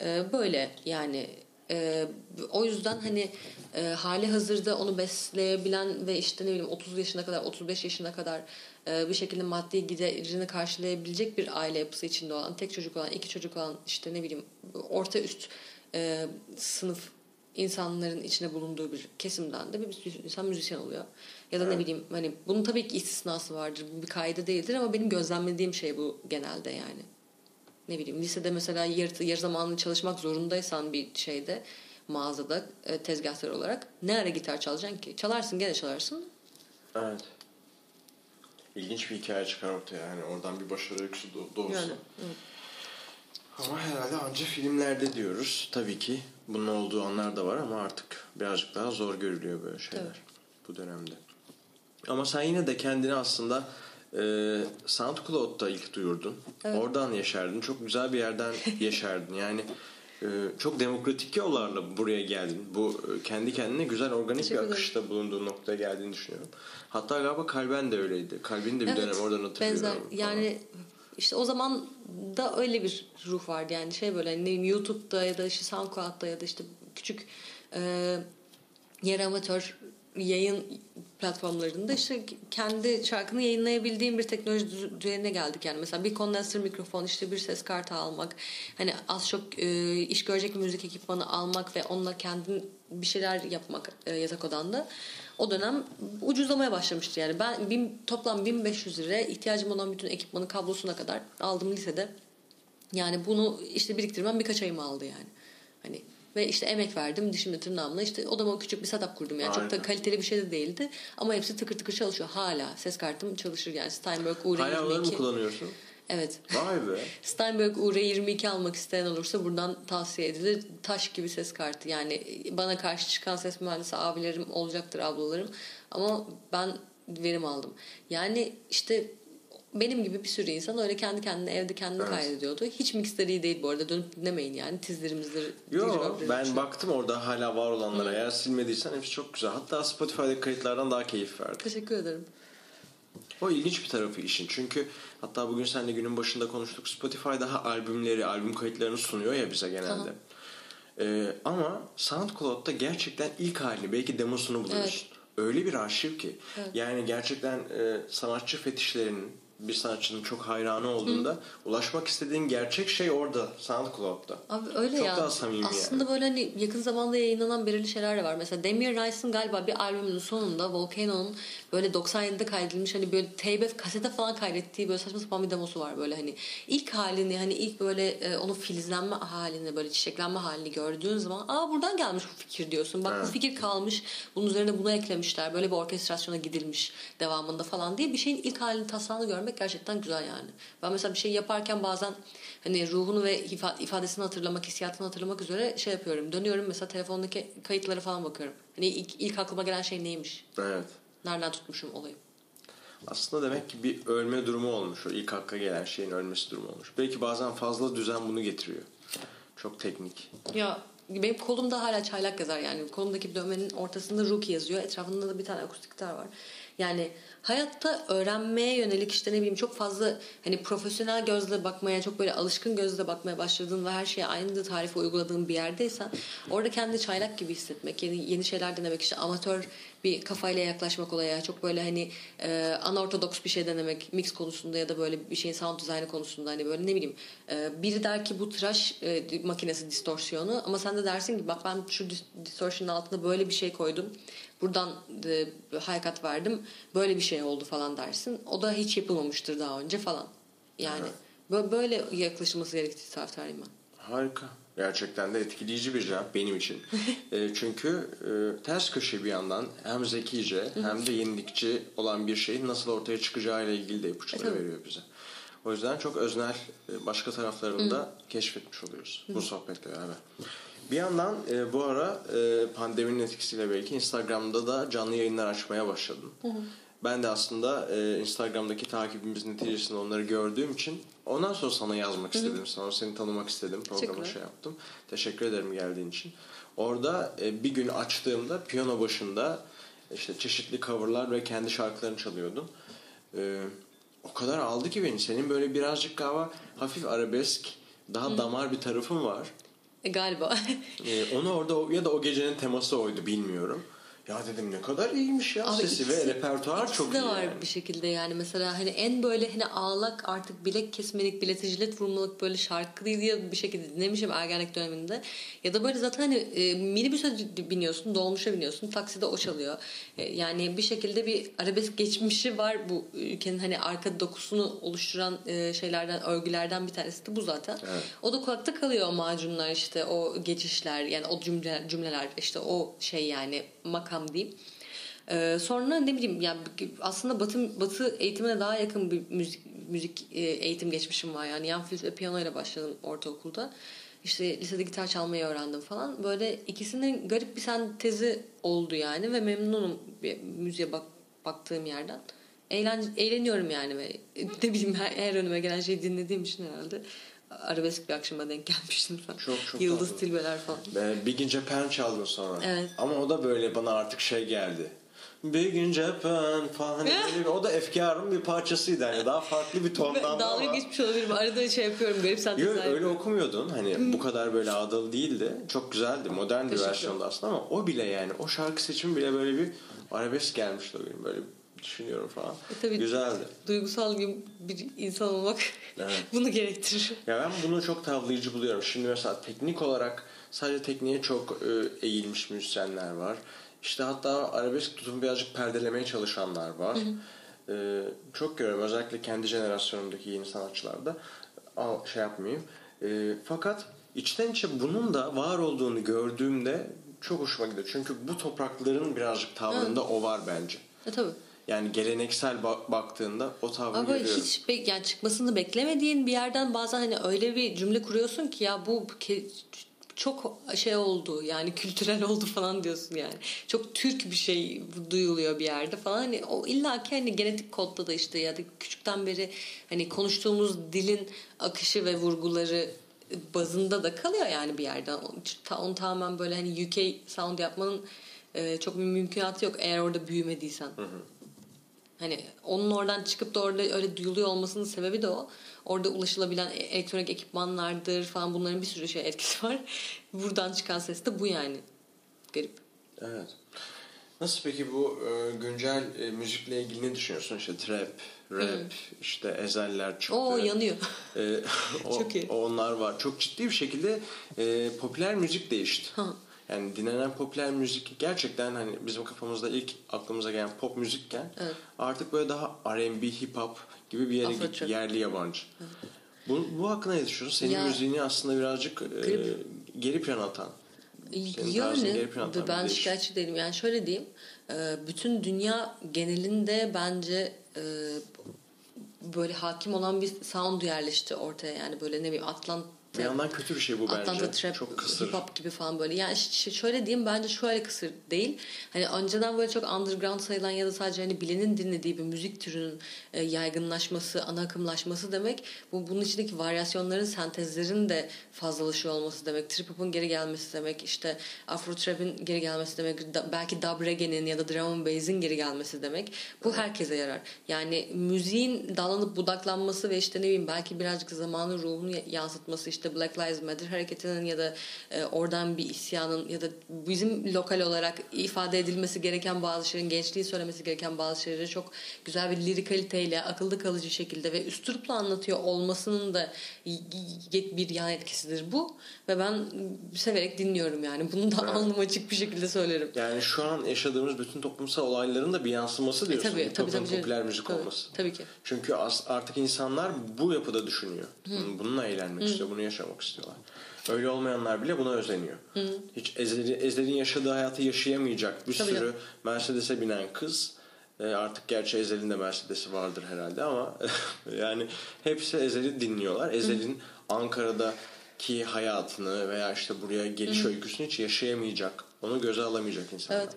B: e, böyle yani e, o yüzden hani e, hali hazırda onu besleyebilen ve işte ne bileyim 30 yaşına kadar 35 yaşına kadar e, bir şekilde maddi giderini karşılayabilecek bir aile yapısı içinde olan tek çocuk olan iki çocuk olan işte ne bileyim orta üst e, sınıf insanların içine bulunduğu bir kesimden de bir insan müzisyen oluyor. Ya da evet. ne bileyim hani bunun tabii ki istisnası vardır. Bu bir kaydı değildir ama benim gözlemlediğim şey bu genelde yani ne bileyim lisede mesela yarı, yarı zamanlı çalışmak zorundaysan bir şeyde mağazada e, tezgahtar olarak ne ara gitar çalacaksın ki? Çalarsın gene çalarsın.
A: Evet. İlginç bir hikaye çıkar ortaya yani oradan bir başarı öyküsü doğursun. Yani, evet. Ama herhalde anca filmlerde diyoruz. Tabii ki bunun olduğu anlar da var ama artık birazcık daha zor görülüyor böyle şeyler evet. bu dönemde. Ama sen yine de kendini aslında e, SoundCloud'da ilk duyurdun. Evet. Oradan yaşardın. Çok güzel bir yerden yaşardın. Yani e, çok demokratik yollarla buraya geldin. Bu e, kendi kendine güzel organik bir akışta bulunduğu noktaya geldiğini düşünüyorum. Hatta galiba Kalben de öyleydi. Kalbin de bir evet, dönem oradan hatırlıyorum. Benzer.
B: Yani işte o zaman da öyle bir ruh vardı. Yani şey böyle hani YouTube'da ya da işte SoundCloud'da ya da işte küçük e, yer amatör yayın platformlarında işte kendi şarkını yayınlayabildiğim bir teknoloji düzenine geldik yani. Mesela bir kondenser mikrofon işte bir ses kartı almak hani az çok e, iş görecek müzik ekipmanı almak ve onunla kendin bir şeyler yapmak e, yatak odanda. O dönem ucuzlamaya başlamıştı yani. Ben bin, toplam 1500 liraya ihtiyacım olan bütün ekipmanı kablosuna kadar aldım lisede. Yani bunu işte biriktirmem birkaç ayımı aldı yani. Hani ve işte emek verdim dişimle tırnağımla işte odama küçük bir setup kurdum yani Aynen. çok da kaliteli bir şey de değildi ama hepsi tıkır tıkır çalışıyor hala ses kartım çalışır yani Steinberg UR22
A: hala mı kullanıyorsun?
B: Evet.
A: Vay be.
B: Steinberg UR22 almak isteyen olursa buradan tavsiye edilir. Taş gibi ses kartı. Yani bana karşı çıkan ses mühendisi abilerim olacaktır ablalarım. Ama ben verim aldım. Yani işte benim gibi bir sürü insan öyle kendi kendine evde kendini evet. kaydediyordu. Hiç mixler iyi değil bu arada. Dönüp dinlemeyin yani. Tizlerimizdir.
A: Yok ben için. baktım orada hala var olanlara. Hı. Eğer silmediysen hepsi çok güzel. Hatta Spotify'daki kayıtlardan daha keyif verdi.
B: Teşekkür ederim.
A: O ilginç bir tarafı işin. Çünkü hatta bugün seninle günün başında konuştuk. Spotify daha albümleri, albüm kayıtlarını sunuyor ya bize genelde. Ee, ama SoundCloud'da gerçekten ilk halini belki demosunu buluyorsun. Evet. Öyle bir arşiv ki. Evet. Yani gerçekten e, sanatçı fetişlerinin bir sanatçının çok hayranı olduğunda ulaşmak istediğin gerçek şey orada SoundCloud'da.
B: Abi öyle
A: çok
B: ya.
A: daha samimi
B: Aslında
A: yani.
B: böyle hani yakın zamanda yayınlanan belirli şeyler de var. Mesela Damien Rice'ın galiba bir albümünün sonunda Volcano'nun böyle 97'de kaydedilmiş hani böyle teybe kasete falan kaydettiği böyle saçma sapan bir demosu var böyle hani ilk halini hani ilk böyle e, onun filizlenme halini böyle çiçeklenme halini gördüğün zaman aa buradan gelmiş bu fikir diyorsun. Bak bu
A: Evet.
B: fikir kalmış. Bunun üzerine bunu eklemişler. Böyle bir orkestrasyona gidilmiş devamında falan diye bir şeyin ilk halini taslağını görmek gerçekten güzel yani. Ben mesela bir şey yaparken bazen hani ruhunu ve ifa- ifadesini hatırlamak, hissiyatını hatırlamak üzere şey yapıyorum. Dönüyorum mesela telefondaki kayıtlara falan bakıyorum. Hani ilk, ilk aklıma gelen şey neymiş?
A: Evet.
B: Nereden tutmuşum olayı?
A: Aslında demek ki bir ölme durumu olmuş. O ilk hakka gelen şeyin ölmesi durumu olmuş. Belki bazen fazla düzen bunu getiriyor. Çok teknik.
B: Ya benim kolumda hala çaylak yazar yani. Kolumdaki dövmenin ortasında Rookie yazıyor. Etrafında da bir tane akustik gitar var. Yani hayatta öğrenmeye yönelik işte ne bileyim çok fazla hani profesyonel gözle bakmaya çok böyle alışkın gözle bakmaya başladığın ve her şeye aynı tarifi uyguladığın bir yerdeysen orada kendi çaylak gibi hissetmek yeni, yeni şeyler denemek işte amatör bir kafayla yaklaşmak olaya çok böyle hani e, anortodoks bir şey denemek mix konusunda ya da böyle bir şeyin sound dizaynı konusunda hani böyle ne bileyim e, biri der ki bu tıraş e, makinesi distorsiyonu ama sen de dersin ki bak ben şu dis- distortion'ın altına böyle bir şey koydum buradan e, hakikat verdim böyle bir şey oldu falan dersin o da hiç yapılmamıştır daha önce falan yani bö- böyle yaklaşılması gerektiği taraftarıyım ben.
A: Harika. Gerçekten de etkileyici bir cevap benim için. E, çünkü e, ters köşe bir yandan hem zekice hem de yenilikçi olan bir şeyin nasıl ortaya çıkacağıyla ilgili de ipuçları
B: E, tabii.
A: veriyor bize. O yüzden çok öznel e, başka taraflarını da keşfetmiş oluyoruz bu sohbetle beraber. Bir yandan e, bu ara e, pandeminin etkisiyle belki Instagram'da da canlı yayınlar açmaya başladım. Ben de aslında e, Instagram'daki takibimiz neticesinde onları gördüğüm için ondan sonra sana yazmak istedim. Sonra seni tanımak istedim.
B: Teşekkürler.
A: şey yaptım. Teşekkür ederim geldiğin için. Orada e, bir gün açtığımda piyano başında işte çeşitli coverlar ve kendi şarkılarını çalıyordun. E, o kadar aldı ki beni. Senin böyle birazcık galiba hafif arabesk, daha damar bir tarafın var.
B: E, galiba.
A: E, onu orada ya da o gecenin teması oydu bilmiyorum. Ya dedim ne kadar iyiymiş ya
B: Abi
A: sesi
B: ikisi-
A: ve repertuar çok
B: de
A: iyi.
B: var
A: yani.
B: bir şekilde yani mesela hani en böyle hani ağlak artık bilek kesmelik bilete jilet vurmalık böyle şarkı diye bir şekilde dinlemişim ergenlik döneminde ya da böyle zaten hani e, minibüse biniyorsun dolmuşa biniyorsun takside o çalıyor E, yani bir şekilde bir arabesk geçmişi var bu ülkenin hani arka dokusunu oluşturan e, şeylerden örgülerden bir tanesi de bu zaten
A: Evet.
B: o da kulakta kalıyor o macunlar işte o geçişler yani o cümle, cümleler işte o şey yani makam diyeyim. Ee, sonra ne bileyim yani aslında batı batı eğitimine daha yakın bir müzik müzik e, eğitim geçmişim var yani yan flüt ve piyano ile başladım ortaokulda. İşte lisede gitar çalmayı öğrendim falan. Böyle ikisinin garip bir sentezi oldu yani ve memnunum müziğe bak, baktığım yerden. Eğlen, eğleniyorum yani ve ne bileyim her, her önüme gelen şeyi dinlediğim için herhalde arabesk bir akşama denk gelmiştim falan.
A: Çok, çok
B: Yıldız
A: tatlı.
B: Tilbeler falan.
A: Be- Big in Japan çaldın sonra.
B: Evet.
A: Ama o da böyle bana artık şey geldi. Big in Japan falan. Hani böyle bir- o da efkarın bir parçasıydı. Yani daha farklı bir tondan
B: Dalga
A: ama.
B: geçmiş olabilirim. Arada şey yapıyorum. Garip
A: Yok
B: senteziler
A: öyle okumuyordun. Hani bu kadar böyle ağdalı değildi. Çok güzeldi. Modern bir versiyonda aslında ama o bile yani o şarkı seçimi bile böyle bir arabesk gelmişti o gün. Böyle düşünüyorum falan.
B: E tabii.
A: Güzeldi.
B: Duygusal bir, bir insan olmak
A: Evet.
B: bunu gerektirir.
A: Ya ben bunu çok tavlayıcı buluyorum. Şimdi mesela teknik olarak sadece tekniğe çok e, eğilmiş müzisyenler var. İşte hatta arabesk tutumu birazcık perdelemeye çalışanlar var. E, çok görüyorum özellikle kendi jenerasyonumdaki yeni sanatçılarda. Al, şey yapmayayım. E, fakat içten içe bunun da var olduğunu gördüğümde çok hoşuma gidiyor. Çünkü bu toprakların birazcık tavrında o var bence.
B: E tabii.
A: Yani geleneksel ba- baktığında o tavrı
B: Ama
A: görüyorum.
B: hiç be- yani çıkmasını beklemediğin bir yerden bazen hani öyle bir cümle kuruyorsun ki ya bu ke- çok şey oldu yani kültürel oldu falan diyorsun yani. Çok Türk bir şey duyuluyor bir yerde falan. Hani o illaki hani genetik kodda da işte ya da küçükten beri hani konuştuğumuz dilin akışı ve vurguları bazında da kalıyor yani bir yerden. Onu, ta- onu tamamen böyle hani UK sound yapmanın çok bir mümkünatı yok eğer orada büyümediysen. Hani onun oradan çıkıp da orada öyle duyuluyor olmasının sebebi de o. Orada ulaşılabilen e- elektronik ekipmanlardır falan bunların bir sürü şey etkisi var. Buradan çıkan ses de bu yani. Garip.
A: Evet. Nasıl peki bu e, güncel e, müzikle ilgili ne düşünüyorsun? İşte trap, rap, işte ezeller çıktı.
B: Oo yanıyor.
A: E, o,
B: Çok iyi.
A: Onlar var. Çok ciddi bir şekilde e, popüler müzik değişti. Yani dinlenen popüler müzik gerçekten hani bizim kafamızda ilk aklımıza gelen pop müzikken
B: Evet.
A: artık böyle daha R&B, hip hop gibi bir yere
B: Afro.
A: Yerli yabancı. Bu, bu hakkında ne düşünüyorsun? Senin
B: Ya-
A: müziğini aslında birazcık e, geri plana atan. Senin bir
B: ben
A: değişim.
B: şikayetçi değilim. Yani şöyle diyeyim. e, Bütün dünya genelinde bence e, böyle hakim olan bir sound yerleşti ortaya. Yani böyle ne bileyim Atlanta
A: Bir yandan kötü bir şey bu bence.
B: Atlanta Trap,
A: Çok kısır.
B: hip hop gibi falan böyle. Yani ş- şöyle diyeyim bence şöyle kısır değil. Hani önceden böyle çok underground sayılan ya da sadece hani bilenin dinlediği bir müzik türünün e, yaygınlaşması, ana akımlaşması demek. Bu bunun içindeki varyasyonların, sentezlerin de fazlalaşıyor olması demek. Trip hop'un geri gelmesi demek. işte Afro trap'in geri gelmesi demek. Da- belki dub reggae'nin ya da drum and bass'in geri gelmesi demek. Bu herkese yarar. Yani müziğin dallanıp budaklanması ve işte ne bileyim belki birazcık zamanın ruhunu ya- yansıtması işte Black Lives Matter hareketinin ya da e, oradan bir isyanın ya da bizim lokal olarak ifade edilmesi gereken bazı şeylerin gençliğin söylemesi gereken bazı şeyleri çok güzel bir lirikaliteyle akılda kalıcı şekilde ve üstürupla anlatıyor olmasının da bir yan etkisidir bu ve ben severek dinliyorum yani bunu da
A: Evet.
B: alnım açık bir şekilde söylerim.
A: Yani şu an yaşadığımız bütün toplumsal olayların da bir yansıması diyorsun.
B: E, tabii, tabii, tabii.
A: popüler müzik
B: Tabii,
A: olması.
B: tabii ki.
A: Çünkü artık insanlar bu yapıda düşünüyor. Bununla eğlenmek istiyor, bunu yaşamak istiyorlar. Öyle olmayanlar bile buna özeniyor. Hiç Ezeli, Ezel'in yaşadığı hayatı yaşayamayacak bir
B: Tabii
A: sürü
B: canım.
A: Mercedes'e binen kız e, artık gerçi Ezel'in de Mercedes'i vardır herhalde ama yani hepsi Ezel'i dinliyorlar. Ezel'in Ankara'daki hayatını veya işte buraya geliş öyküsünü hiç yaşayamayacak. Onu göze alamayacak insanlar.
B: Evet.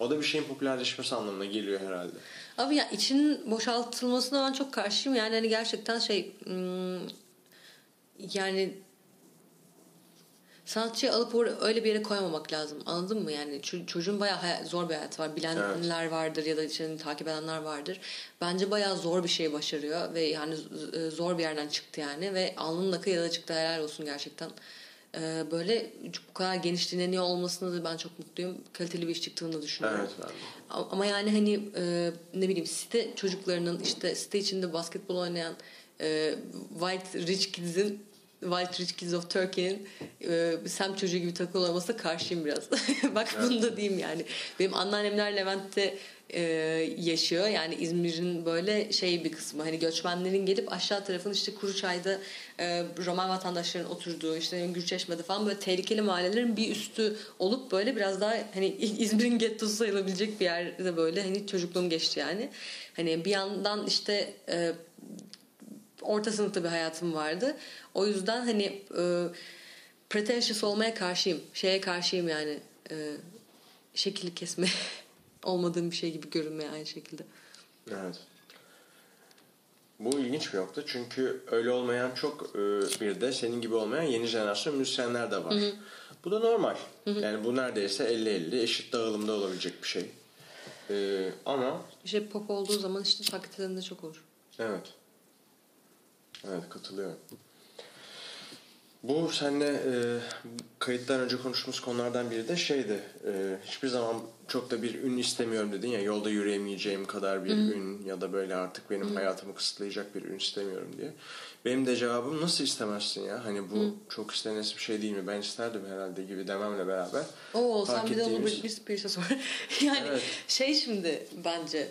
A: O da bir şeyin popülerleşmesi anlamına geliyor herhalde.
B: Abi ya içinin boşaltılmasına ben çok karşıyım. Yani hani gerçekten şey yani sanatçıyı alıp or- öyle bir yere koymamak lazım. Anladın mı? Yani ço- çocuğun bayağı hay- zor bir hayatı var. Bilenler vardır ya da içini takip edenler vardır. Bence bayağı zor bir şey başarıyor ve yani z- zor bir yerden çıktı yani ve alnının akıyla da çıktı helal olsun gerçekten. Ee, böyle bu kadar geniş dinleniyor olmasına da ben çok mutluyum. Kaliteli bir iş çıktığını da düşünüyorum.
A: Evet de.
B: Ama yani hani e, ne bileyim site çocuklarının işte site içinde basketbol oynayan e, White Rich Kids'in White Rich Kids of Turkey'nin e, semt çocuğu gibi takıl olmasına karşıyım biraz. Bak bunu da diyeyim yani. Benim anneannemler Levent'te e, yaşıyor. Yani İzmir'in böyle şey bir kısmı. Hani göçmenlerin gelip aşağı tarafın işte Kuruçay'da e, Roman vatandaşların oturduğu işte Gürçeşme'de falan böyle tehlikeli mahallelerin bir üstü olup böyle biraz daha hani İzmir'in gettosu sayılabilecek bir yerde böyle hani çocukluğum geçti yani. Hani bir yandan işte e, orta sınıfta bir hayatım vardı. O yüzden hani e, pretentious olmaya karşıyım. Şeye karşıyım yani. E, şekil kesme olmadığım bir şey gibi görünmeye aynı şekilde.
A: Evet. Bu ilginç bir nokta çünkü öyle olmayan çok e, bir de senin gibi olmayan yeni jenerasyon müzisyenler de var. Bu da normal. Yani bu neredeyse 50-50 eşit dağılımda olabilecek bir şey. E, ama
B: Bir şey pop olduğu zaman işte taklit çok olur.
A: evet. Evet katılıyorum. Bu seninle e, kayıttan önce konuştuğumuz konulardan biri de şeydi. E, hiçbir zaman çok da bir ün istemiyorum dedin ya yolda yürüyemeyeceğim kadar bir ün ya da böyle artık benim hayatımı kısıtlayacak bir ün istemiyorum diye. Benim de cevabım nasıl istemezsin ya? Hani bu çok istenesi bir şey değil mi? Ben isterdim herhalde gibi dememle beraber.
B: Oo sen
A: fark
B: bir de onu
A: ettiğimiz-
B: Britney Spears'a sor. yani
A: Evet.
B: şey şimdi bence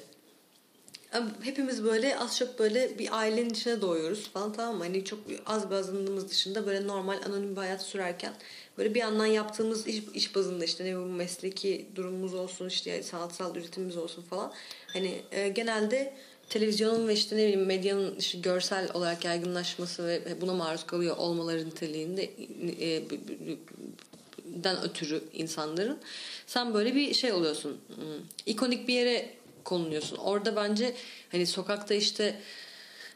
B: hepimiz böyle az çok böyle bir ailenin içine doğuyoruz falan tamam mı? Hani çok az bir azınlığımız dışında böyle normal anonim bir hayat sürerken böyle bir yandan yaptığımız iş, iş bazında işte ne bileyim mesleki durumumuz olsun işte sanatsal üretimimiz olsun falan. Hani e, genelde televizyonun ve işte ne bileyim medyanın işte görsel olarak yaygınlaşması ve buna maruz kalıyor olmaları niteliğinde e, den ötürü insanların sen böyle bir şey oluyorsun. Hmm, ikonik bir yere konuluyorsun. Orada bence hani sokakta işte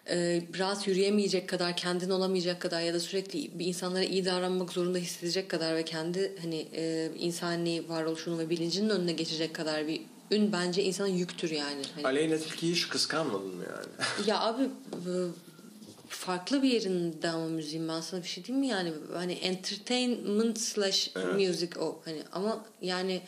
B: e, rahat yürüyemeyecek kadar, kendin olamayacak kadar ya da sürekli bir insanlara iyi davranmak zorunda hissedecek kadar ve kendi hani e, insani varoluşunun ve bilincinin önüne geçecek kadar bir ün bence insana yüktür yani. Hani,
A: Aleyna Tilki'yi hiç kıskanmadın mı yani?
B: ya abi farklı bir yerinde ama müziğin ben sana bir şey diyeyim mi yani hani entertainment slash
A: Evet.
B: music o hani ama yani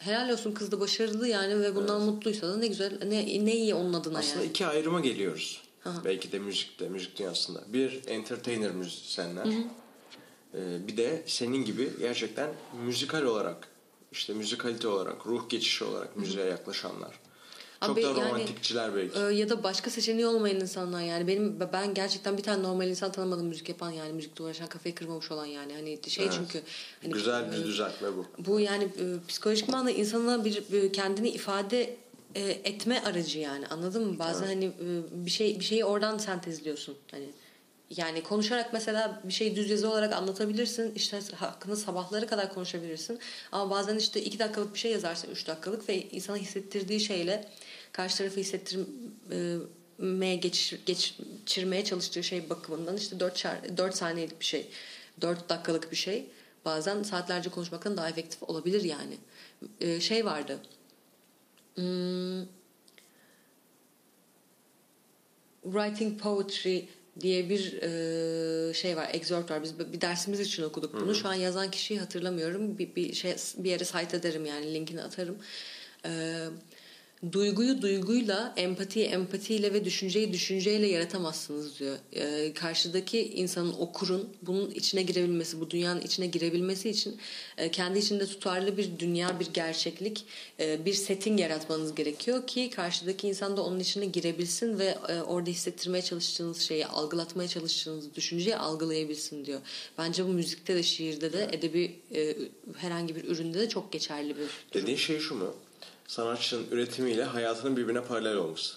B: helal olsun kız da başarılı yani ve bundan mutluysa da ne güzel ne, ne iyi onun adına
A: Aslında
B: yani.
A: iki ayrıma geliyoruz. Belki de müzikte, müzik dünyasında. Bir entertainer müzisyenler. Ee, bir de senin gibi gerçekten müzikal olarak, işte müzikalite olarak, ruh geçişi olarak müziğe yaklaşanlar. Çok
B: Abi
A: da
B: yani,
A: romantikçiler belki.
B: Ee, ya da başka seçeneği olmayan insanlar yani benim ben gerçekten bir tane normal insan tanımadım müzik yapan yani müzikle uğraşan kafayı kırmamış olan yani hani şey
A: Evet.
B: çünkü hani,
A: Güzel bir
B: e,
A: düzeltme bu.
B: bu yani e, psikolojik manada insana bir e, kendini ifade e, etme aracı yani anladın mı? Bazen hani e, bir şey bir şeyi oradan sentezliyorsun hani yani konuşarak mesela bir şeyi düz yazı olarak anlatabilirsin. işte hakkında sabahları kadar konuşabilirsin. Ama bazen işte iki dakikalık bir şey yazarsın, üç dakikalık ve insana hissettirdiği şeyle karşı tarafı hissettirmeye geçir, geçirmeye çalıştığı şey bakımından işte dört, şar, dört saniyelik bir şey, dört dakikalık bir şey bazen saatlerce konuşmaktan daha efektif olabilir yani. Ee, şey vardı. Hmm, writing poetry diye bir e, şey var, excerpt var. Biz bir dersimiz için okuduk bunu. Şu an yazan kişiyi hatırlamıyorum. Bir, bir şey bir yere site ederim yani linkini atarım. Eee duyguyu duyguyla, empatiyi empatiyle ve düşünceyi düşünceyle yaratamazsınız diyor. Ee, karşıdaki insanın okurun bunun içine girebilmesi, bu dünyanın içine girebilmesi için e, kendi içinde tutarlı bir dünya, bir gerçeklik, e, bir setting yaratmanız gerekiyor ki karşıdaki insan da onun içine girebilsin ve e, orada hissettirmeye çalıştığınız şeyi, algılatmaya çalıştığınız düşünceyi algılayabilsin diyor. Bence bu müzikte de, şiirde de, edebi e, herhangi bir üründe de çok geçerli bir durum.
A: Dediğin şey şu mu? Sanatçının üretimiyle hayatının birbirine paralel olması.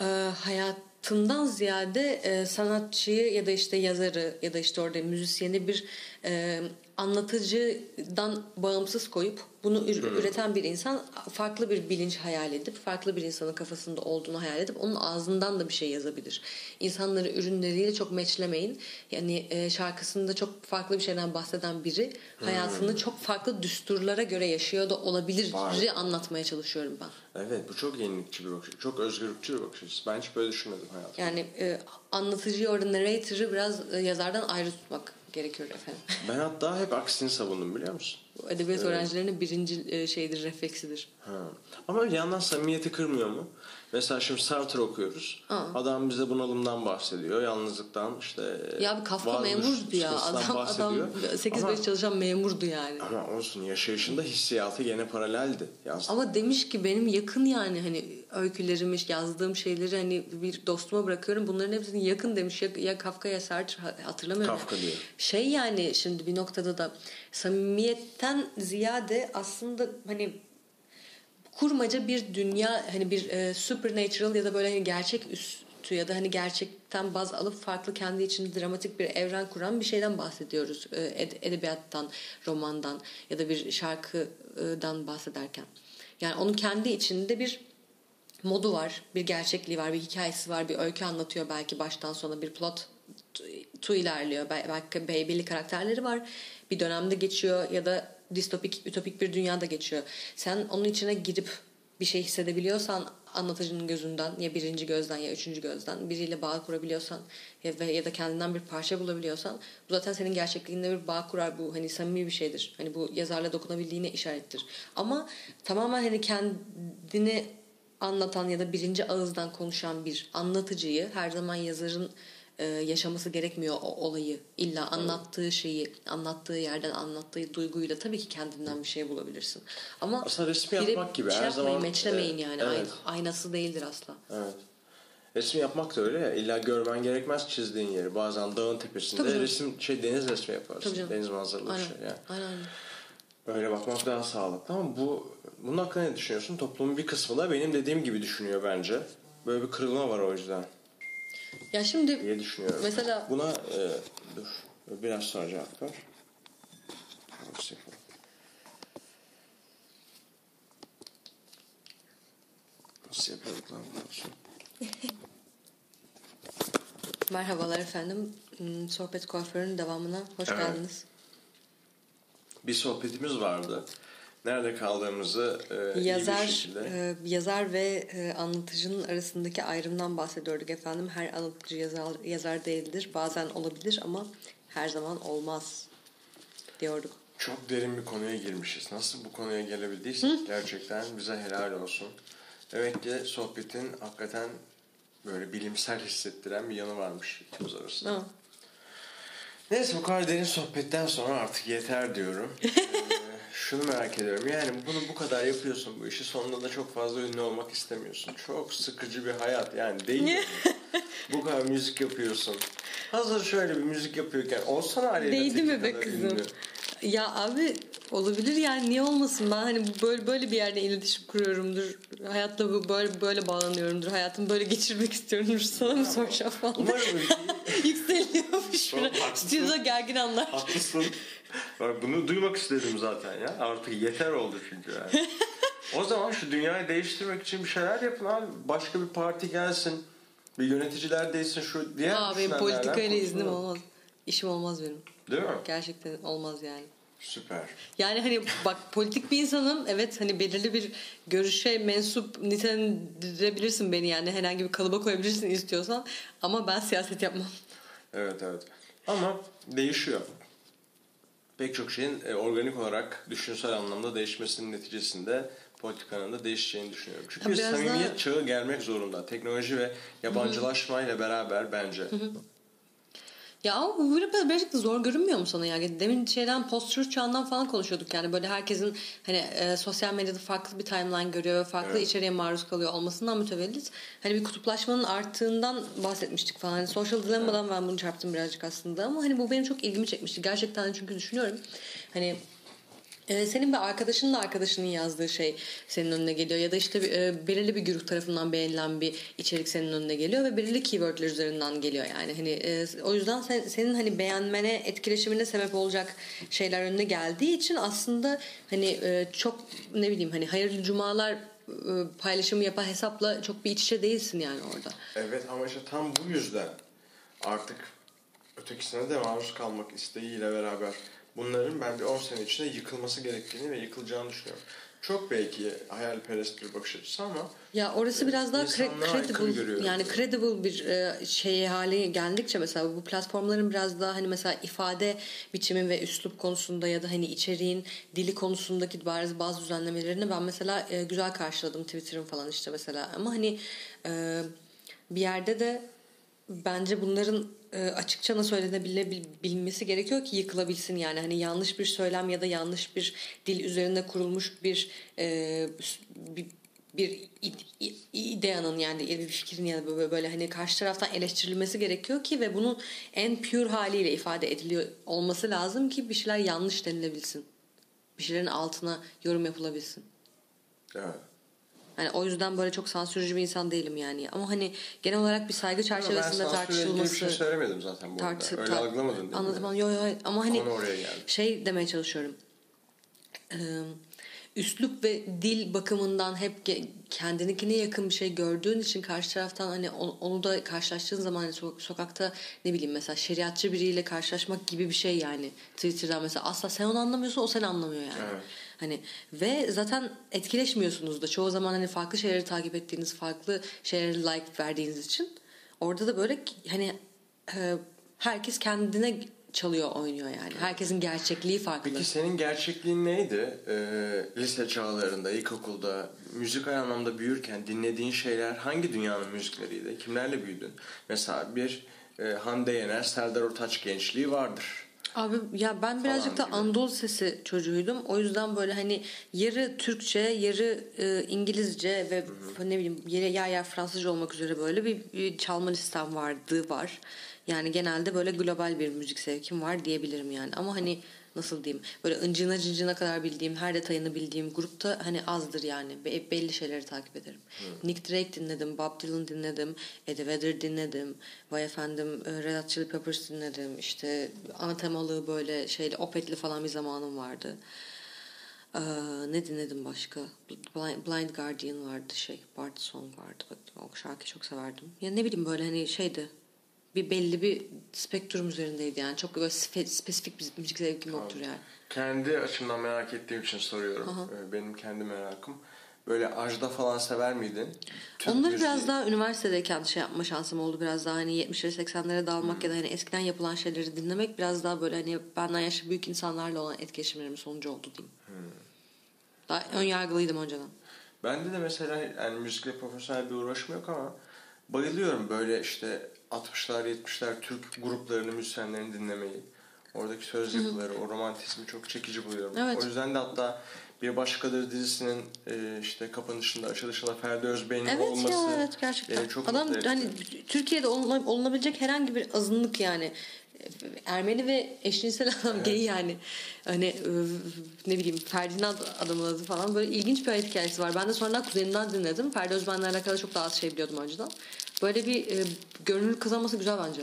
B: E, hayatından ziyade e, sanatçıyı ya da işte yazarı ya da işte orada müzisyeni bir e, anlatıcıdan bağımsız koyup bunu ür- üreten bir insan farklı bir bilinç hayal edip farklı bir insanın kafasında olduğunu hayal edip onun ağzından da bir şey yazabilir. İnsanları ürünleriyle çok meçlemeyin. Yani e, şarkısında çok farklı bir şeyden bahseden biri hayatını çok farklı düsturlara göre yaşıyor da olabilir anlatmaya çalışıyorum ben.
A: Evet bu çok yenilikçi bir bakış Çok özgürlükçü bir bakış açısı. Ben hiç böyle düşünmedim hayatımda.
B: Yani e, anlatıcıyı orada narrator'ı biraz e, yazardan ayrı tutmak gerekiyor efendim.
A: Ben hatta hep aksini savundum biliyor musun?
B: Bu edebiyat evet. öğrencilerinin birinci e, şeydir, refleksidir.
A: Ha. Ama bir yandan samimiyeti kırmıyor mu? Mesela şimdi Sartre okuyoruz. Aa. Adam bize bunalımdan bahsediyor. Yalnızlıktan işte.
B: Ya bir Kafka memurdu ya. Adam, adam 8-5 çalışan memurdu yani.
A: Ama olsun yaşayışında hissiyatı gene paraleldi.
B: Yazdı. Ama demiş ki benim yakın yani hani öykülerimi yazdığım şeyleri hani bir dostuma bırakıyorum. Bunların hepsini yakın demiş. Ya, ya Kafka ya Sartre hatırlamıyorum.
A: Kafka diyor.
B: Şey yani şimdi bir noktada da samimiyetten ziyade aslında hani kurmaca bir dünya hani bir e, supernatural ya da böyle hani gerçek üstü ya da hani gerçekten baz alıp farklı kendi içinde dramatik bir evren kuran bir şeyden bahsediyoruz. E, ed- edebiyattan, romandan ya da bir şarkıdan bahsederken. Yani onun kendi içinde bir modu var, bir gerçekliği var, bir hikayesi var, bir öykü anlatıyor belki baştan sona bir plot tu ilerliyor. Belki belli karakterleri var. Bir dönemde geçiyor ya da distopik, ütopik bir dünyada geçiyor. Sen onun içine girip bir şey hissedebiliyorsan anlatıcının gözünden ya birinci gözden ya üçüncü gözden biriyle bağ kurabiliyorsan ya, ya da kendinden bir parça bulabiliyorsan bu zaten senin gerçekliğinde bir bağ kurar bu hani samimi bir şeydir. Hani bu yazarla dokunabildiğine işarettir. Ama tamamen hani kendini anlatan ya da birinci ağızdan konuşan bir anlatıcıyı her zaman yazarın e, yaşaması gerekmiyor o olayı. İlla anlattığı şeyi, anlattığı yerden anlattığı duyguyla tabii ki kendinden bir şey bulabilirsin. Ama
A: aslında resim yapmak gibi
B: şey
A: her zaman
B: meçlemeyin yani.
A: Evet.
B: Aynası değildir asla.
A: Evet. Resim yapmak da öyle ya. İlla görmen gerekmez çizdiğin yeri. Bazen dağın tepesinde resim şey deniz resmi yaparsın. Deniz manzaralı şey yani.
B: Aynen. aynen.
A: Öyle bakmak daha sağlıklı ama bu bunun hakkında ne düşünüyorsun? Toplumun bir kısmı da benim dediğim gibi düşünüyor bence. Böyle bir kırılma var o yüzden.
B: Ya şimdi
A: diye düşünüyorum.
B: Mesela
A: buna e, dur biraz sonra cevap ver. Nasıl yapıyorduk lan
B: Merhabalar efendim. Hmm, sohbet kuaförünün devamına hoş evet. geldiniz.
A: Bir sohbetimiz vardı nerede kaldığımızı e, yazar, iyi bir şekilde.
B: E, yazar ve e, anlatıcının arasındaki ayrımdan bahsediyorduk efendim. Her anlatıcı yazar, yazar değildir. Bazen olabilir ama her zaman olmaz diyorduk.
A: Çok derin bir konuya girmişiz. Nasıl bu konuya gelebildiysek gerçekten bize helal olsun. Demek ki sohbetin hakikaten böyle bilimsel hissettiren bir yanı varmış ikimiz arasında.
B: Ha.
A: Neyse bu kadar derin sohbetten sonra artık yeter diyorum. Şunu merak ediyorum. Yani bunu bu kadar yapıyorsun bu işi sonunda da çok fazla ünlü olmak istemiyorsun. Çok sıkıcı bir hayat yani değil mi? bu kadar müzik yapıyorsun. Hazır şöyle bir müzik yapıyorken olsana Aleyna
B: Değdi mi be kızım?
A: ünlü.
B: Ya abi olabilir yani niye olmasın ben hani böyle böyle bir yerde iletişim kuruyorumdur. Hayatla bu böyle böyle bağlanıyorumdur. Hayatımı böyle geçirmek istiyorumdur. Sana mı soracağım falan.
A: Umarım
B: Yükseliyormuş. Stüdyoda gergin anlar.
A: Haklısın. Bak bunu duymak istedim zaten ya. Artık yeter oldu çünkü yani. o zaman şu dünyayı değiştirmek için bir şeyler yapın abi. Başka bir parti gelsin. Bir yöneticiler değilsin şu diğer
B: Aa benim politikayla iznim olmaz. İşim olmaz benim.
A: Değil mi?
B: Gerçekten olmaz yani.
A: Süper.
B: Yani hani bak politik bir insanım. Evet hani belirli bir görüşe mensup nitelendirebilirsin beni yani. Herhangi bir kalıba koyabilirsin istiyorsan. Ama ben siyaset yapmam.
A: Evet evet. Ama değişiyor. Pek çok şeyin e, organik olarak düşünsel anlamda değişmesinin neticesinde politikanın da değişeceğini düşünüyorum. Çünkü
B: biraz
A: samimiyet
B: daha-
A: çağı gelmek zorunda. Teknoloji ve yabancılaşmayla beraber bence.
B: Ya ama bu biraz birazcık da zor görünmüyor mu sana ya? Demin şeyden post çağından falan konuşuyorduk yani böyle herkesin hani e, sosyal medyada farklı bir timeline görüyor ve farklı
A: Evet.
B: içeriğe maruz kalıyor olmasından mütevellit. Hani bir kutuplaşmanın arttığından bahsetmiştik falan. Hani social dilemma'dan ben bunu çarptım birazcık aslında ama hani bu benim çok ilgimi çekmişti. Gerçekten çünkü düşünüyorum. Hani senin bir arkadaşının da arkadaşının yazdığı şey senin önüne geliyor ya da işte e, belirli bir güruh tarafından beğenilen bir içerik senin önüne geliyor ve belirli keywordler üzerinden geliyor yani hani e, o yüzden sen, senin hani beğenmene etkileşimine sebep olacak şeyler önüne geldiği için aslında hani e, çok ne bileyim hani hayırlı cumalar paylaşımı yapan hesapla çok bir iç içe değilsin yani orada.
A: Evet ama işte tam bu yüzden artık ötekisine de maruz kalmak isteğiyle beraber bunların ben bir 10 sene içinde yıkılması gerektiğini ve yıkılacağını düşünüyorum. Çok belki hayalperest bir bakış açısı ama
B: Ya orası biraz daha cre- credible yani credible bir e, şey hali geldikçe mesela bu platformların biraz daha hani mesela ifade biçimi ve üslup konusunda ya da hani içeriğin dili konusundaki bazı bazı düzenlemelerini ben mesela e, güzel karşıladım Twitter'ın falan işte mesela ama hani e, bir yerde de bence bunların e, açıkça nasıl söylenebilmesi gerekiyor ki yıkılabilsin yani hani yanlış bir söylem ya da yanlış bir dil üzerinde kurulmuş bir e, bir, bir ideanın yani bir fikrin ya da böyle hani karşı taraftan eleştirilmesi gerekiyor ki ve bunun en pure haliyle ifade ediliyor olması lazım ki bir şeyler yanlış denilebilsin. Bir şeylerin altına yorum yapılabilsin.
A: evet.
B: Hani o yüzden böyle çok sansürcü bir insan değilim yani. Ama hani genel olarak bir saygı çerçevesinde
A: ben bir
B: tartışılması
A: şey söylemedim zaten bu
B: tartı,
A: arada. Öyle
B: tar-
A: algılamadın değil mi?
B: Anladım. anladım. Yo, yo, ama hani şey demeye çalışıyorum. Ee, üslup ve dil bakımından hep kendininkine yakın bir şey gördüğün için karşı taraftan hani onu, da karşılaştığın zaman hani so- sokakta ne bileyim mesela şeriatçı biriyle karşılaşmak gibi bir şey yani Twitter'dan mesela asla sen onu anlamıyorsun o seni anlamıyor yani.
A: Evet.
B: Hani ve zaten etkileşmiyorsunuz da çoğu zaman hani farklı şeyleri takip ettiğiniz, farklı şeylere like verdiğiniz için orada da böyle hani e, herkes kendine çalıyor oynuyor yani. Herkesin gerçekliği farklı.
A: Peki senin gerçekliğin neydi? Ee, lise çağlarında, ilkokulda, müzikal anlamda büyürken dinlediğin şeyler hangi dünyanın müzikleriydi? Kimlerle büyüdün? Mesela bir e, Hande Yener, Serdar Ortaç gençliği vardır.
B: Abi ya ben birazcık da
A: gibi.
B: Anadolu sesi çocuğuydum. O yüzden böyle hani yarı Türkçe, yarı e, İngilizce ve ne bileyim yer yer Fransızca olmak üzere böyle bir, bir çalma listem vardı var. Yani genelde böyle global bir müzik sevkim var diyebilirim yani. Ama hani nasıl diyeyim böyle ıncına cıncına kadar bildiğim her detayını bildiğim grupta hani azdır yani Be- belli şeyleri takip ederim. Nick Drake dinledim, Bob Dylan dinledim, Eddie Vedder dinledim, vay efendim e, Red Hot Chili Peppers dinledim. İşte ana temalı böyle şeyli opetli falan bir zamanım vardı. Ee, ne dinledim başka? Blind, Blind Guardian vardı şey. Bart Song vardı. Bak, o şarkıyı çok severdim. Ya ne bileyim böyle hani şeydi. Bir belli bir spektrum üzerindeydi yani. Çok böyle spe- spesifik bir müzik zevkim yoktur yani.
A: Kendi açımdan merak ettiğim için soruyorum. Ee, Benim kendi merakım. Böyle Ajda falan sever miydin? Türk
B: Onları
A: müziği.
B: biraz daha üniversitedeyken şey yapma şansım oldu. Biraz daha hani 70'lere 80'lere dalmak ya da hani eskiden yapılan şeyleri dinlemek biraz daha böyle hani benden yaşlı büyük insanlarla olan etkileşimlerimin sonucu oldu diyeyim. Daha ön yargılıydım önceden.
A: Bende de mesela yani müzikle profesyonel bir uğraşım yok ama bayılıyorum böyle işte 60'lar 70'ler Türk gruplarını, müzisyenlerini dinlemeyi. Oradaki söz yapıları, o romantizmi çok çekici buluyorum.
B: Evet.
A: O yüzden de hatta Bir Başkadır dizisinin e, işte kapanışında, açılışında Ferdi Özbey'in
B: Evet
A: olması
B: ya evet gerçekten.
A: beni çok
B: Adam hani Türkiye'de oluna- olunabilecek herhangi bir azınlık yani. Ermeni ve eşcinsel adam gay yani. Hani e, ne bileyim Ferdinand adamın adı falan böyle ilginç bir hayat hikayesi var. Ben de sonradan kuzenimden dinledim. Ferdi Özben'le alakalı çok daha az şey biliyordum önceden. Böyle bir e, gönüllülük kazanması güzel bence.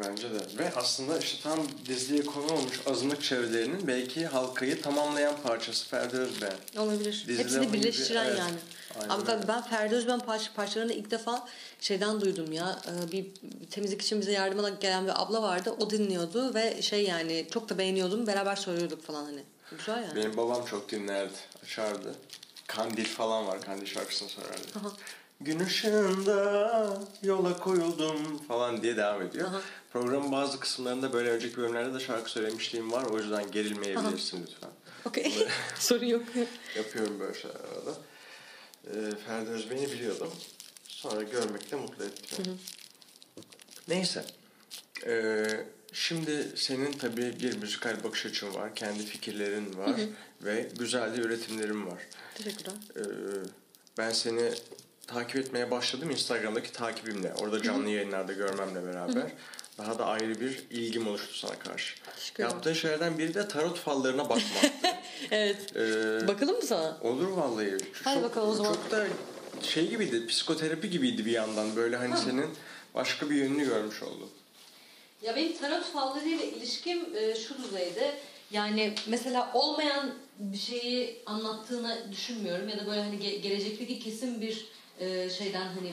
A: Bence de. Ve aslında işte tam diziye konu olmuş azınlık çevrelerinin belki halkayı tamamlayan parçası Ferdi Özbeğen.
B: Olabilir.
A: Dizide
B: Hepsini
A: onun gibi,
B: birleştiren
A: evet.
B: yani.
A: Aynen
B: Abi ben, Ferdi Özben parça, parçalarını ilk defa şeyden duydum ya. Ee, Bir temizlik için bize yardıma gelen bir abla vardı. O dinliyordu ve şey yani çok da beğeniyordum. Beraber söylüyorduk falan hani. Güzel yani.
A: Benim babam çok dinlerdi, açardı. Kandil falan var, Kandil şarkısını söylerdi.
B: Aha.
A: Gün ışığında yola koyuldum falan diye devam ediyor.
B: Aha.
A: Programın bazı kısımlarında böyle önceki bölümlerde de şarkı söylemişliğim var. O yüzden gerilmeyebilirsin lütfen.
B: Okey. Sorun yok.
A: Yapıyorum böyle şeyler arada. Ee, Ferdi Özbey'i biliyordum. Sonra görmek de mutlu etti. Neyse. Ee, şimdi senin tabii bir müzikal bakış açın var. Kendi fikirlerin var. Ve güzel de üretimlerin var.
B: Teşekkürler.
A: Ee, ben seni takip etmeye başladım Instagram'daki takibimle. Orada canlı yayınlarda görmemle beraber. Daha da ayrı bir ilgim oluştu sana karşı.
B: Teşekkür.
A: Yaptığın şeylerden biri de tarot fallarına bakmak.
B: Evet.
A: Ee,
B: Bakalım mı sana?
A: Olur vallahi.
B: Hadi
A: çok,
B: bakalım o zaman.
A: Çok da şey gibiydi, psikoterapi gibiydi bir yandan. Böyle hani senin başka bir yönünü görmüş oldum.
B: Ya benim tarot fallarıyla ilişkim e, şu düzeyde. Yani mesela olmayan bir şeyi anlattığını düşünmüyorum ya da böyle hani ge- gelecekteki kesin bir e, şeyden hani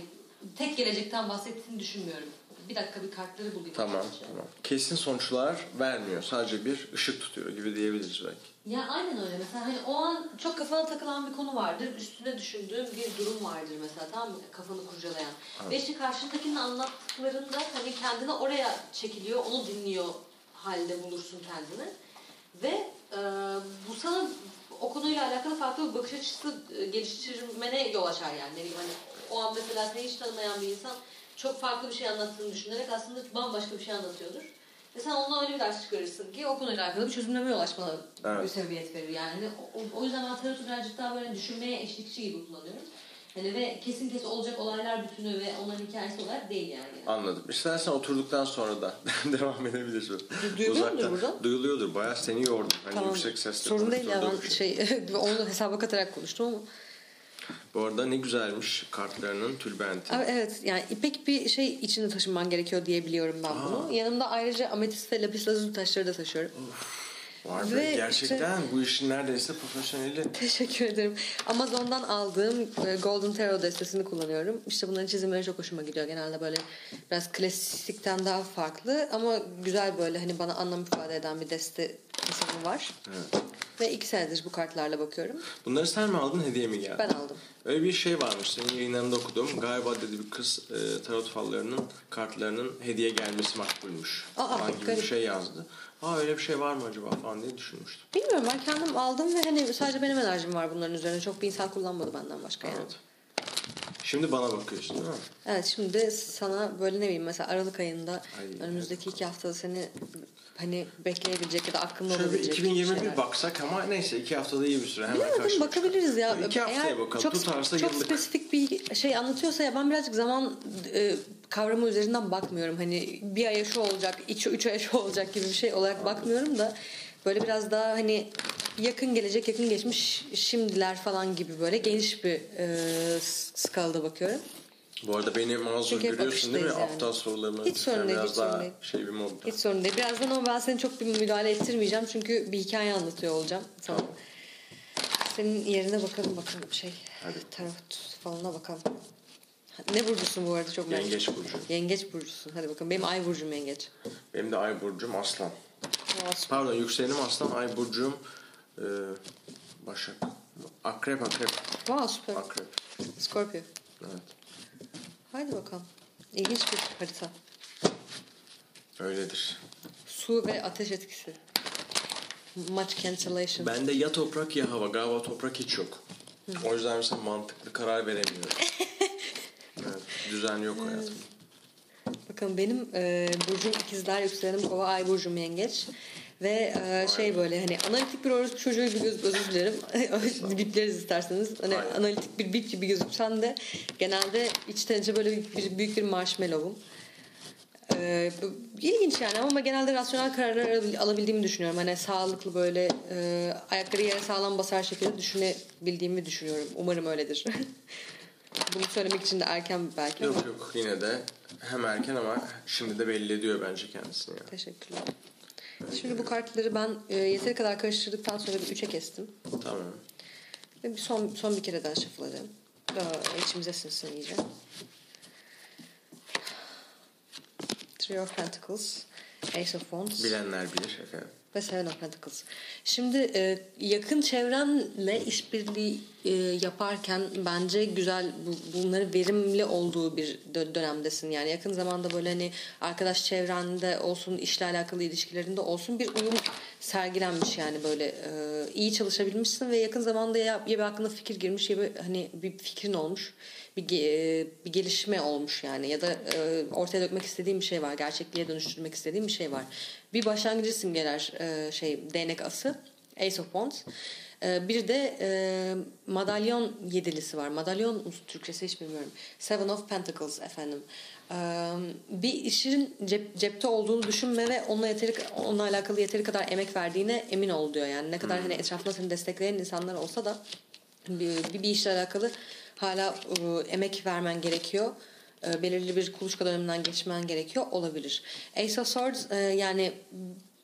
B: tek gelecekten bahsettiğini düşünmüyorum. Bir dakika bir kartları bulayım.
A: Tamam, tamam. Kesin sonuçlar vermiyor. Sadece bir ışık tutuyor gibi diyebiliriz belki.
B: Ya aynen öyle. Mesela hani o an çok kafana takılan bir konu vardır. Üstüne düşündüğün bir durum vardır mesela tamam mı? Kafanı kurcalayan. Ve işte karşındakinin anlattıklarında hani kendine oraya çekiliyor, onu dinliyor halde bulursun kendini. Ve e, bu sana o konuyla alakalı farklı bir bakış açısı e, geliştirmene yol açar yani. Ne bileyim hani o an mesela seni hiç tanımayan bir insan çok farklı bir şey anlattığını düşünerek aslında bambaşka bir şey anlatıyordur. Ve sen ondan öyle bir ders çıkarırsın ki o konuyla alakalı bir çözümleme yol açmana
A: Evet.
B: bir sebebiyet verir. Yani o, o- yüzden ben tarotu birazcık daha böyle düşünmeye eşlikçi gibi kullanıyorum. Hani ve kesin kesin olacak olaylar bütünü ve onların hikayesi olarak değil yani.
A: Anladım. İstersen oturduktan sonra da devam edebiliriz.
B: duyuluyor mudur burada?
A: Duyuluyordur. Bayağı seni yordum. Hani
B: Tamam.
A: yüksek sesle
B: Sorun değil ya ben şey onu hesaba katarak konuştum ama.
A: Bu arada ne güzelmiş kartlarının tülbenti.
B: Evet yani ipek bir şey içinde taşınman gerekiyor diye biliyorum ben bunu. Yanımda ayrıca ametist ve lapis lazuli taşları da taşıyorum.
A: Be,
B: Ve
A: gerçekten bu işin neredeyse profesyoneli.
B: Teşekkür ederim. Amazon'dan aldığım e, Golden Tarot destesini kullanıyorum. İşte bunların çizimleri çok hoşuma gidiyor. Genelde böyle biraz klasikten daha farklı ama güzel böyle hani bana anlam ifade eden bir deste tasarımı var.
A: Evet.
B: Ve iki senedir bu kartlarla bakıyorum.
A: Bunları sen mi aldın hediye mi geldi?
B: Ben aldım.
A: Öyle bir şey varmış senin yayınlarında okudum. Galiba dedi bir kız e, tarot fallarının kartlarının hediye gelmesi makbulmuş.
B: Aa,
A: falan gibi bir
B: garip.
A: şey yazdı. Aa öyle bir şey var mı acaba falan diye düşünmüştüm.
B: Bilmiyorum ben kendim aldım ve hani sadece benim enerjim var bunların üzerine. Çok bir insan kullanmadı benden başka yani.
A: Evet. Şimdi bana bakıyorsun değil mi?
B: Evet şimdi sana böyle ne bileyim mesela Aralık ayında
A: Ay,
B: önümüzdeki iki haftada seni hani bekleyebilecek ya da aklında
A: Şöyle
B: olabilecek
A: 2021
B: şeyler.
A: baksak ama neyse iki haftada iyi bir süre. Hemen karşılaştık.
B: bakabiliriz ya.
A: İki haftaya
B: Eğer
A: bakalım.
B: Çok,
A: Tutarsa
B: çok
A: yıllık.
B: spesifik bir şey anlatıyorsa ya ben birazcık zaman e, kavramı üzerinden bakmıyorum. Hani bir aya şu olacak, üç, üç aya şu olacak gibi bir şey olarak bakmıyorum da böyle biraz daha hani yakın gelecek, yakın geçmiş, şimdiler falan gibi böyle geniş bir e, skalada bakıyorum.
A: Bu arada beni mazur görüyorsun değil mi?
B: yani.
A: Aptal sorularımı.
B: Hiç sorun değil,
A: Biraz
B: hiç
A: daha
B: değil.
A: şey bir modda.
B: Hiç sorun değil. Birazdan ama ben seni çok bir müdahale ettirmeyeceğim. Çünkü bir hikaye anlatıyor olacağım sana. Senin yerine bakalım bakalım şey.
A: Hadi.
B: Tarot falına bakalım. Ne burcusun bu arada çok merak
A: Yengeç burcu.
B: Yengeç burcusun. Hadi bakalım. Benim ay burcum yengeç.
A: Benim de ay burcum aslan.
B: Aa,
A: Pardon yükselenim aslan, ay burcum e, başak. Akrep akrep.
B: Wow süper.
A: Akrep.
B: Scorpio.
A: Evet.
B: Haydi bakalım. İlginç bir harita.
A: Öyledir.
B: Su ve ateş etkisi. Much cancellation.
A: Bende ya toprak ya hava. Galiba toprak hiç yok. O yüzden mesela mantıklı karar veremiyorum. evet, düzen yok hayatımda.
B: Bakın benim e, burcum ikizler, yükselenim kova, ay burcum yengeç. Ve e, şey böyle hani analitik bir orospu çocuğu gibi göz özür dilerim. Bipleriz isterseniz. Hani
A: Aynen.
B: analitik bir bip gibi gözüksen de genelde içten içe böyle bir, bir- büyük bir marshmallow'um. Ee, ilginç yani ama genelde rasyonel kararlar alabil- alabildiğimi düşünüyorum. Hani sağlıklı böyle e, ayakları yere sağlam basar şekilde düşünebildiğimi düşünüyorum. Umarım öyledir. Bunu söylemek için de erken belki ama
A: Yok yok yine de hem erken ama şimdi de belli ediyor bence kendisini. Yani.
B: teşekkürler. Şimdi bu kartları ben e, yeteri kadar karıştırdıktan sonra bir üçe kestim.
A: Tamam.
B: Ve bir son, son bir kere daha şıfladım. Daha içimize sinsin iyice. Three of Pentacles, Ace of Wands
A: Bilenler bilir efendim.
B: ve Seven of Pentacles. Şimdi e, yakın çevrenle işbirliği e, yaparken bence güzel bu, bunları verimli olduğu bir dö- dönemdesin. Yani yakın zamanda böyle hani arkadaş çevrende olsun, işle alakalı ilişkilerinde olsun bir uyum sergilenmiş yani böyle e, iyi çalışabilmişsin ve yakın zamanda ya, ya bir aklına fikir girmiş ya bir hani bir fikrin olmuş. Bir, e, bir gelişme olmuş yani ya da e, ortaya dökmek istediğim bir şey var. Gerçekliğe dönüştürmek istediğim bir şey var. Bir başlangıcı simgeler e, şey değnek ası Ace of Wands. Bir de e, madalyon yedilisi var. Madalyon Türkçesi hiç bilmiyorum. Seven of Pentacles efendim. E, bir işin cep, cepte olduğunu düşünme ve onunla yeteri onunla alakalı yeteri kadar emek verdiğine emin ol diyor. Yani ne kadar hani etrafında seni destekleyen insanlar olsa da bir, bir işle alakalı hala e, emek vermen gerekiyor. E, belirli bir kuluçka döneminden geçmen gerekiyor olabilir. Ace of Swords e, yani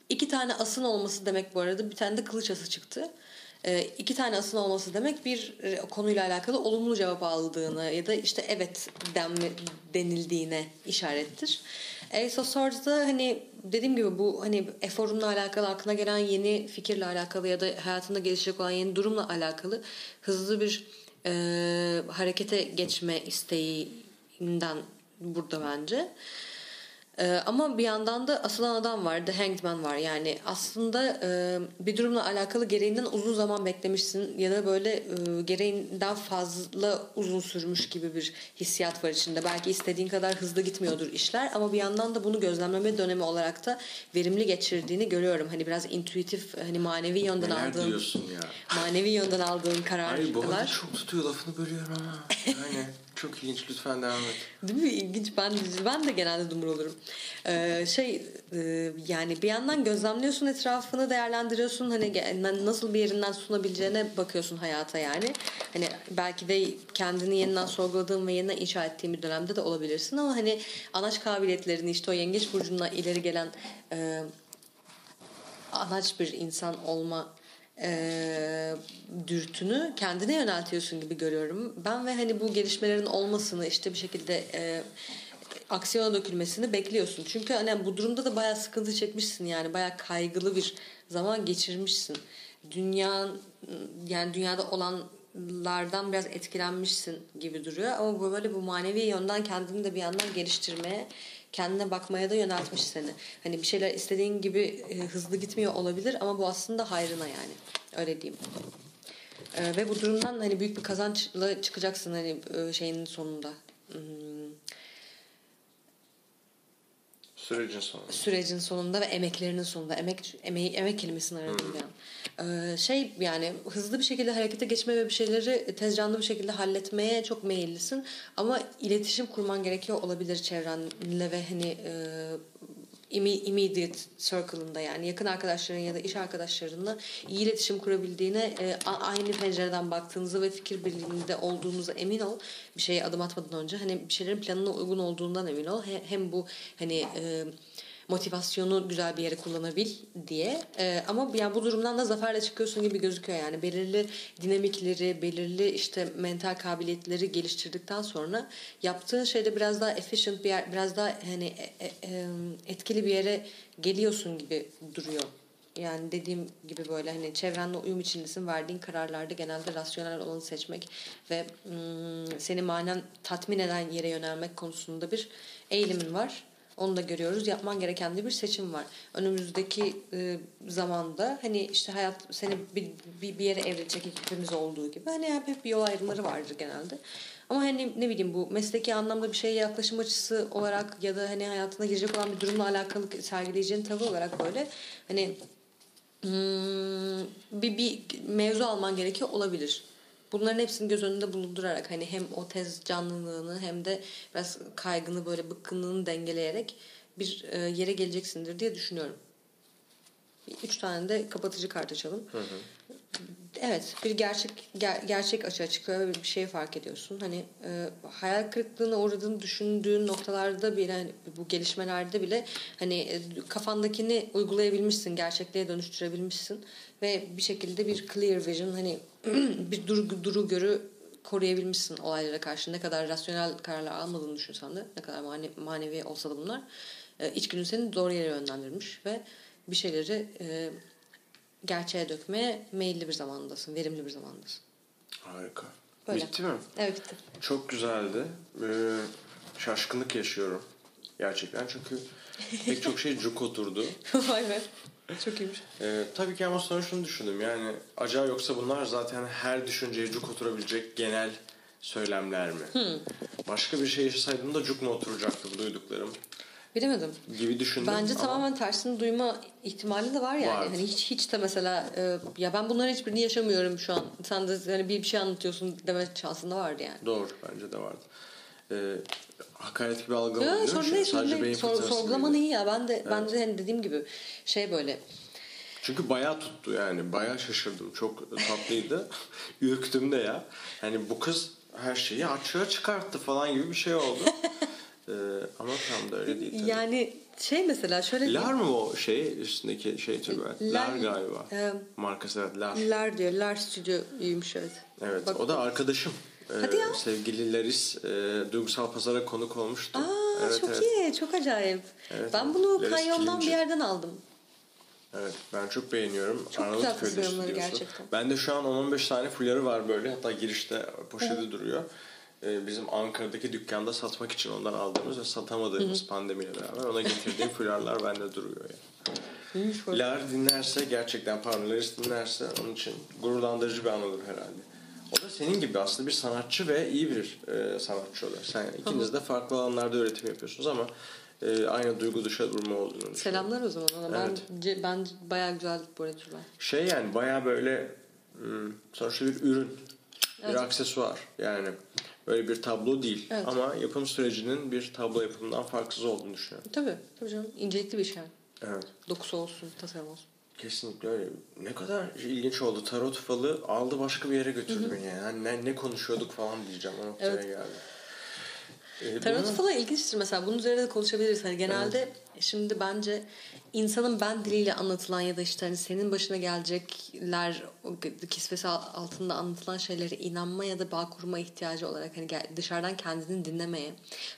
B: iki tane asın olması demek bu arada bir tane de kılıç ası çıktı. E, iki tane asın olması demek bir e, konuyla alakalı olumlu cevap aldığını ya da işte evet denme, denildiğine işarettir. Ace of Swords'da hani dediğim gibi bu hani eforunla alakalı aklına gelen yeni fikirle alakalı ya da hayatında gelişecek olan yeni durumla alakalı hızlı bir e, harekete geçme isteğinden burada bence. Ee, ama bir yandan da asılan adam var. The Hanged Man var. Yani aslında e, bir durumla alakalı gereğinden uzun zaman beklemişsin ya da böyle e, gereğinden fazla uzun sürmüş gibi bir hissiyat var içinde. Belki istediğin kadar hızlı gitmiyordur işler ama bir yandan da bunu gözlemleme dönemi olarak da verimli geçirdiğini görüyorum. Hani biraz intuitif, hani manevi yönden
A: Neler
B: aldığın
A: diyorsun ya?
B: manevi yönden aldığın
A: Hayır bu arada
B: kararlar.
A: çok tutuyor lafını bölüyorum ama. Yani çok ilginç lütfen devam et.
B: Değil mi? İlginç. Ben ben de genelde dumur olurum. Ee, şey e, yani bir yandan gözlemliyorsun etrafını değerlendiriyorsun hani nasıl bir yerinden sunabileceğine bakıyorsun hayata yani. Hani belki de kendini yeniden sorguladığın ve yeniden inşa ettiğin bir dönemde de olabilirsin ama hani anaç kabiliyetlerini işte o yengeç burcuna ileri gelen e, anaç bir insan olma e, dürtünü kendine yöneltiyorsun gibi görüyorum. Ben ve hani bu gelişmelerin olmasını işte bir şekilde e, aksiyona dökülmesini bekliyorsun. Çünkü hani bu durumda da bayağı sıkıntı çekmişsin yani bayağı kaygılı bir zaman geçirmişsin. Dünya yani dünyada olanlardan biraz etkilenmişsin gibi duruyor ama böyle bu manevi yönden kendini de bir yandan geliştirmeye kendine bakmaya da yöneltmiş seni. Hani bir şeyler istediğin gibi e, hızlı gitmiyor olabilir ama bu aslında hayrına yani. Öyle diyeyim. E, ve bu durumdan hani büyük bir kazançla çıkacaksın hani e, şeyin sonunda. Hmm,
A: Sürecin sonu.
B: sürecin sonunda ve emeklerinin sonunda emek emeği emek kelimesini aradım yani. Ee, şey yani hızlı bir şekilde harekete geçme ve bir şeyleri tez canlı bir şekilde halletmeye çok meyillisin ama iletişim kurman gerekiyor olabilir çevrenle ve hani e, immediate circle'ında yani yakın arkadaşların ya da iş arkadaşlarınla iyi iletişim kurabildiğine e, aynı pencereden baktığınızı ve fikir birliğinde olduğunuza emin ol. Bir şeye adım atmadan önce hani bir şeylerin planına uygun olduğundan emin ol. He- Hem bu hani e, motivasyonu güzel bir yere kullanabil diye. E, ama yani bu durumdan da zaferle çıkıyorsun gibi gözüküyor yani. Belirli dinamikleri, belirli işte mental kabiliyetleri geliştirdikten sonra yaptığın şeyde biraz daha efficient bir yer, biraz daha hani e- e- etkili bir yere geliyorsun gibi duruyor. yani dediğim gibi böyle hani çevrenle uyum içindesin verdiğin kararlarda genelde rasyonel olanı seçmek ve ım, seni manen tatmin eden yere yönelmek konusunda bir eğilimin var. Onu da görüyoruz. Yapman gereken de bir seçim var. Önümüzdeki e, zamanda hani işte hayat seni bir, bir, bir yere evrilecek hepimiz olduğu gibi hani hep, hep bir yol ayrımları vardır genelde. Ama hani ne bileyim bu mesleki anlamda bir şeye yaklaşım açısı olarak ya da hani hayatına girecek olan bir durumla alakalı sergileyeceğin tavır olarak böyle hani hmm, bir, bir mevzu alman gerekiyor olabilir. Bunların hepsini göz önünde bulundurarak hani hem o tez canlılığını hem de biraz kaygını böyle bıkkınlığını dengeleyerek bir e, yere geleceksindir diye düşünüyorum. Üç tane de kapatıcı kart açalım. Hı hı. Evet bir gerçek ger, gerçek açığa çıkıyor ve bir şey fark ediyorsun. Hani e, hayal kırıklığına uğradığını düşündüğün noktalarda bile hani, bu gelişmelerde bile hani e, kafandakini uygulayabilmişsin, gerçekliğe dönüştürebilmişsin ve bir şekilde bir clear vision hani bir duru, duru görü koruyabilmişsin olaylara karşı. Ne kadar rasyonel kararlar almadığını düşünsen de ne kadar mane, manevi olsa da bunlar e, içgüdün seni doğru yere yönlendirmiş ve bir şeyleri e, gerçeğe dökmeye meyilli bir zamandasın, verimli bir zamandasın.
A: Harika. Böyle. Bitti mi?
B: Evet bitti.
A: Çok güzeldi. Ee, şaşkınlık yaşıyorum. Gerçekten çünkü pek çok şey cuk oturdu.
B: Vay be. Çok iyiymiş.
A: Ee, tabii ki ama sonra şunu düşündüm. Yani acaba yoksa bunlar zaten her düşünceye cuk oturabilecek genel söylemler mi? Hmm. Başka bir şey yaşasaydım da cuk mu oturacaktı bu duyduklarım?
B: Bilemedim.
A: Gibi düşündüm.
B: Bence ama... tamamen tersini duyma ihtimali de var yani. Var. Hani hiç hiç de mesela e, ya ben bunların hiçbirini yaşamıyorum şu an. Sen de hani bir, bir şey anlatıyorsun deme şansında vardı yani.
A: Doğru bence de vardı. Ee, hakaret gibi değil sorun değil,
B: Sadece beyin Sor, sorgulaman iyi ya. Ben de evet. bence hani dediğim gibi şey böyle
A: çünkü bayağı tuttu yani. Bayağı şaşırdım. Çok tatlıydı. Ürktüm de ya. Hani bu kız her şeyi açığa çıkarttı falan gibi bir şey oldu. Ee, ama tam da öyle değil tabii.
B: Yani şey mesela şöyle
A: Lar mı o şey üstündeki şey türü? Lar, Lar galiba. E, Markası evet Lar.
B: Lar diyor. Lar stüdyoymuş evet.
A: Evet Bak, o da arkadaşım. Hadi ya. Sevgili Laris e, duygusal pazara konuk olmuştu.
B: Aa, evet, çok evet. iyi. Çok acayip. Evet, ben bunu Laris Kanyon'dan bir yerden aldım.
A: Evet ben çok beğeniyorum. Çok Arnavut güzel gerçekten. Ben de şu an 10-15 tane fuları var böyle. Hatta girişte poşeti evet. duruyor. Ee, bizim Ankara'daki dükkanda satmak için ondan aldığımız ve satamadığımız Hı-hı. pandemiyle beraber ona getirdiğim fularlar bende duruyor yani. Lar dinlerse gerçekten pardon Laris dinlerse onun için gururlandırıcı bir an olur herhalde. O da senin gibi aslında bir sanatçı ve iyi bir e, sanatçı oluyor. Sen ikiniz de farklı alanlarda üretim yapıyorsunuz ama e, aynı duygu dışa vurma olduğunu düşünüyorum.
B: Selamlar o zaman ona. Evet. Ben, ben bayağı güzel bu arada.
A: Şey yani bayağı böyle sonuçta bir ürün. Bir evet. aksesuar yani. Böyle bir tablo değil. Evet. Ama yapım sürecinin bir tablo yapımından farksız olduğunu düşünüyorum.
B: Tabii. Tabii canım. İncelikli bir şey.
A: Evet.
B: Dokusu olsun, tasarım olsun.
A: Kesinlikle öyle. Ne kadar ilginç oldu. Tarot falı aldı başka bir yere götürdü beni yani. Hani ne, ne konuşuyorduk falan diyeceğim. O noktaya evet. geldi.
B: Ee, Tarot bunu... falan ilginçtir mesela. Bunun üzerine de konuşabiliriz. Hani genelde evet. Şimdi bence insanın ben diliyle anlatılan ya da işte hani senin başına gelecekler kisvesi altında anlatılan şeylere inanma ya da bağ kurma ihtiyacı olarak hani dışarıdan kendini dinlemeye,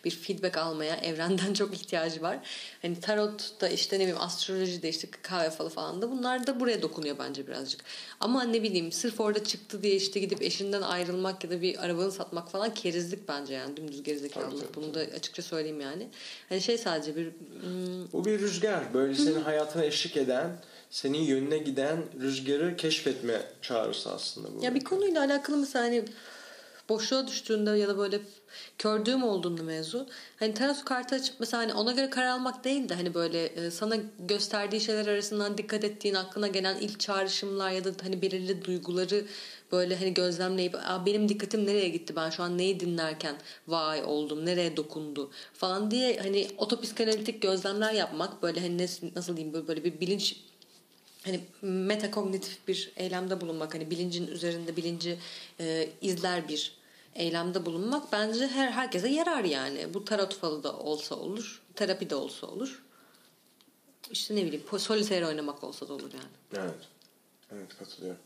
B: bir feedback almaya evrenden çok ihtiyacı var. Hani tarot da işte ne bileyim astroloji de işte kahve falı falan da bunlar da buraya dokunuyor bence birazcık. Ama ne bileyim sırf orada çıktı diye işte gidip eşinden ayrılmak ya da bir arabanı satmak falan kerizlik bence yani dümdüz gerizekalılık. Bunu da açıkça söyleyeyim yani. Hani şey sadece bir...
A: Bu bir rüzgar. Böyle senin hayatına eşlik eden senin yönüne giden rüzgarı keşfetme çağrısı aslında bu.
B: Ya bir konuyla alakalı mesela hani boşluğa düştüğünde ya da böyle kördüğüm olduğunda mevzu. Hani tarot kartı açıp mesela hani ona göre karar almak değil de hani böyle e, sana gösterdiği şeyler arasından dikkat ettiğin aklına gelen ilk çağrışımlar ya da hani belirli duyguları böyle hani gözlemleyip benim dikkatim nereye gitti ben şu an neyi dinlerken vay oldum nereye dokundu falan diye hani otopsikanalitik gözlemler yapmak böyle hani nasıl diyeyim böyle, böyle bir bilinç hani metakognitif bir eylemde bulunmak hani bilincin üzerinde bilinci e, izler bir eylemde bulunmak bence her herkese yarar yani. Bu tarot falı da olsa olur, terapi de olsa olur. İşte ne bileyim solitaire oynamak olsa da olur yani.
A: Evet. Evet katılıyorum.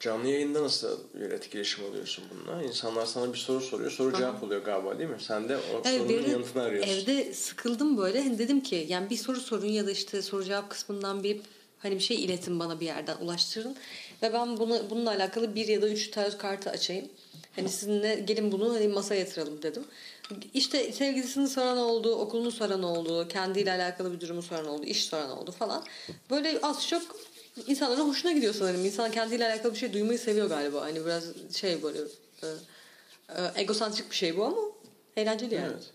A: Canlı yayında nasıl bir etkileşim alıyorsun bununla? İnsanlar sana bir soru soruyor. Soru Aha. cevap oluyor galiba değil mi? Sen de o evet, sorunun yanıtını arıyorsun.
B: Evde sıkıldım böyle. Hani dedim ki yani bir soru sorun ya da işte soru cevap kısmından bir Hani bir şey iletin bana bir yerden ulaştırın. Ve ben bunu, bununla alakalı bir ya da üç tarot kartı açayım. Hani sizinle gelin bunu hani masaya yatıralım dedim. İşte sevgilisini soran oldu, okulunu soran oldu, kendiyle alakalı bir durumu soran oldu, iş soran oldu falan. Böyle az çok insanların hoşuna gidiyor sanırım. İnsan kendiyle alakalı bir şey duymayı seviyor galiba. Hani biraz şey böyle e, e, egosantrik bir şey bu ama eğlenceli yani.
A: Evet.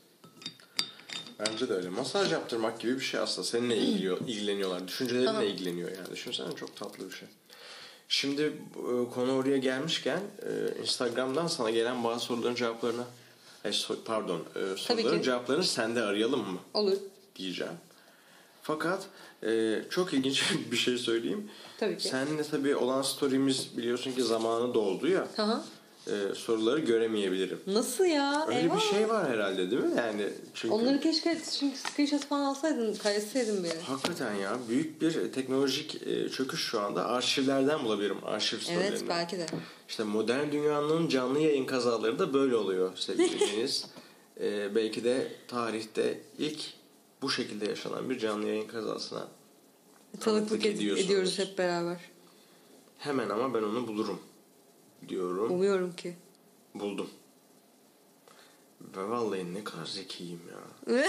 A: Bence de öyle. Masaj yaptırmak gibi bir şey aslında. Seninle ilgiliyor, ilgileniyorlar. Düşüncelerinle
B: Aha.
A: ilgileniyor yani. Düşünsene çok tatlı bir şey. Şimdi e, konu oraya gelmişken e, Instagram'dan sana gelen bazı soruların cevaplarına e, so- pardon e, soruların cevaplarını sende arayalım mı
B: Olur.
A: diyeceğim. Fakat e, çok ilginç bir şey söyleyeyim.
B: Tabii ki.
A: Seninle tabii olan story'miz biliyorsun ki zamanı doldu ya.
B: Hı hı.
A: e, soruları göremeyebilirim.
B: Nasıl ya?
A: Öyle
B: Eyvah.
A: bir şey var herhalde değil mi? Yani çünkü
B: Onları keşke çünkü screenshot falan alsaydın, kaydetseydin bir yere.
A: hakikaten ya büyük bir teknolojik e, çöküş şu anda. Arşivlerden bulabilirim arşiv storylerini.
B: Evet belki de.
A: İşte modern dünyanın canlı yayın kazaları da böyle oluyor sevgili Deniz. E, belki de tarihte ilk bu şekilde yaşanan bir canlı yayın kazasına
B: Tanıklık ed-
A: ediyorsunuz.
B: ediyoruz hep beraber.
A: hemen ama ben onu bulurum diyorum.
B: Umuyorum ki.
A: Buldum. Ve vallahi ne kadar zekiyim ya.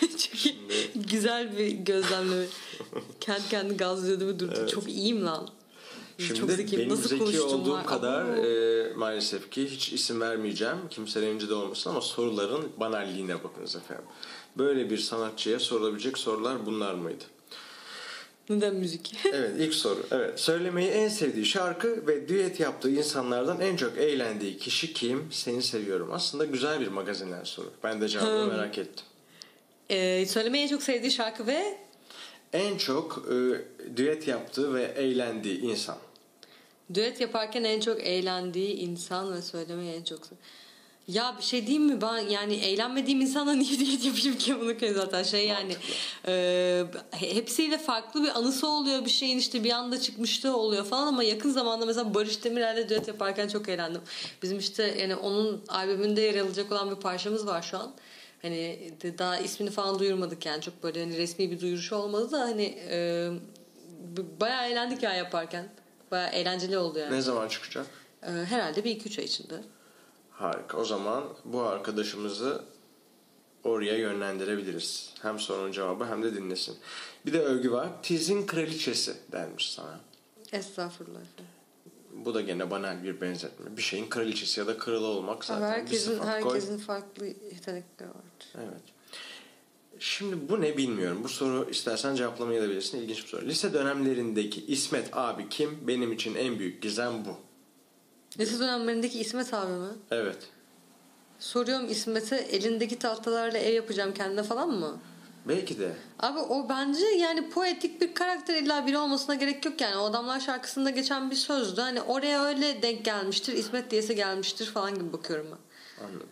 B: Çok iyi. güzel bir gözlemleme. Kendi kendini gazlıyor değil mi? Dur, Çok iyiyim lan.
A: Şimdi
B: Çok zekiyim.
A: benim
B: Nasıl
A: zeki olduğum
B: var?
A: kadar e, maalesef ki hiç isim vermeyeceğim. Kimse rencide olmasın ama soruların banalliğine bakınız efendim. Böyle bir sanatçıya sorulabilecek sorular bunlar mıydı?
B: Neden müzik?
A: Evet ilk soru. Evet. Söylemeyi en sevdiği şarkı ve düet yaptığı insanlardan en çok eğlendiği kişi kim? Seni seviyorum. Aslında güzel bir magazinel soru. Ben de cevabını
B: Hmm.
A: merak ettim.
B: ee, söylemeyi en çok sevdiği şarkı ve
A: En çok e, düet yaptığı ve eğlendiği insan.
B: düet yaparken en çok eğlendiği insan ve söylemeyi en çok ya bir şey diyeyim mi ben yani eğlenmediğim insana niye diyet yapayım ki bunu ki zaten şey yani e, hepsiyle farklı bir anısı oluyor bir şeyin işte bir anda çıkmışlığı oluyor falan ama yakın zamanda mesela Barış Demirer'le düet yaparken çok eğlendim. Bizim işte yani onun albümünde yer alacak olan bir parçamız var şu an. Hani daha ismini falan duyurmadık yani çok böyle hani resmi bir duyuruşu olmadı da hani e, bayağı eğlendik ya yaparken. Bayağı eğlenceli oldu yani.
A: Ne zaman çıkacak?
B: E, herhalde bir iki üç ay içinde.
A: Harika. O zaman bu arkadaşımızı oraya yönlendirebiliriz. Hem sorunun cevabı hem de dinlesin. Bir de övgü var. Tizin kraliçesi denmiş sana.
B: Estağfurullah efendim.
A: Bu da gene banal bir benzetme. Bir şeyin kraliçesi ya da kralı olmak zaten
B: Ama
A: bir
B: herkesin
A: sıfat. Koy.
B: herkesin farklı yetenekleri vardır.
A: Evet. Şimdi bu ne bilmiyorum. Bu soru istersen cevaplamayı da bilirsin. İlginç bir soru. Lise dönemlerindeki İsmet abi kim? Benim için en büyük gizem bu.
B: Lise dönemlerindeki İsmet abi mi?
A: Evet.
B: Soruyorum İsmet'e elindeki tahtalarla ev yapacağım kendine falan mı?
A: Belki de.
B: Abi o bence yani poetik bir karakter illa biri olmasına gerek yok yani. O adamlar şarkısında geçen bir sözdü. Hani oraya öyle denk gelmiştir. İsmet diyesi gelmiştir falan gibi bakıyorum ben.
A: Anladım.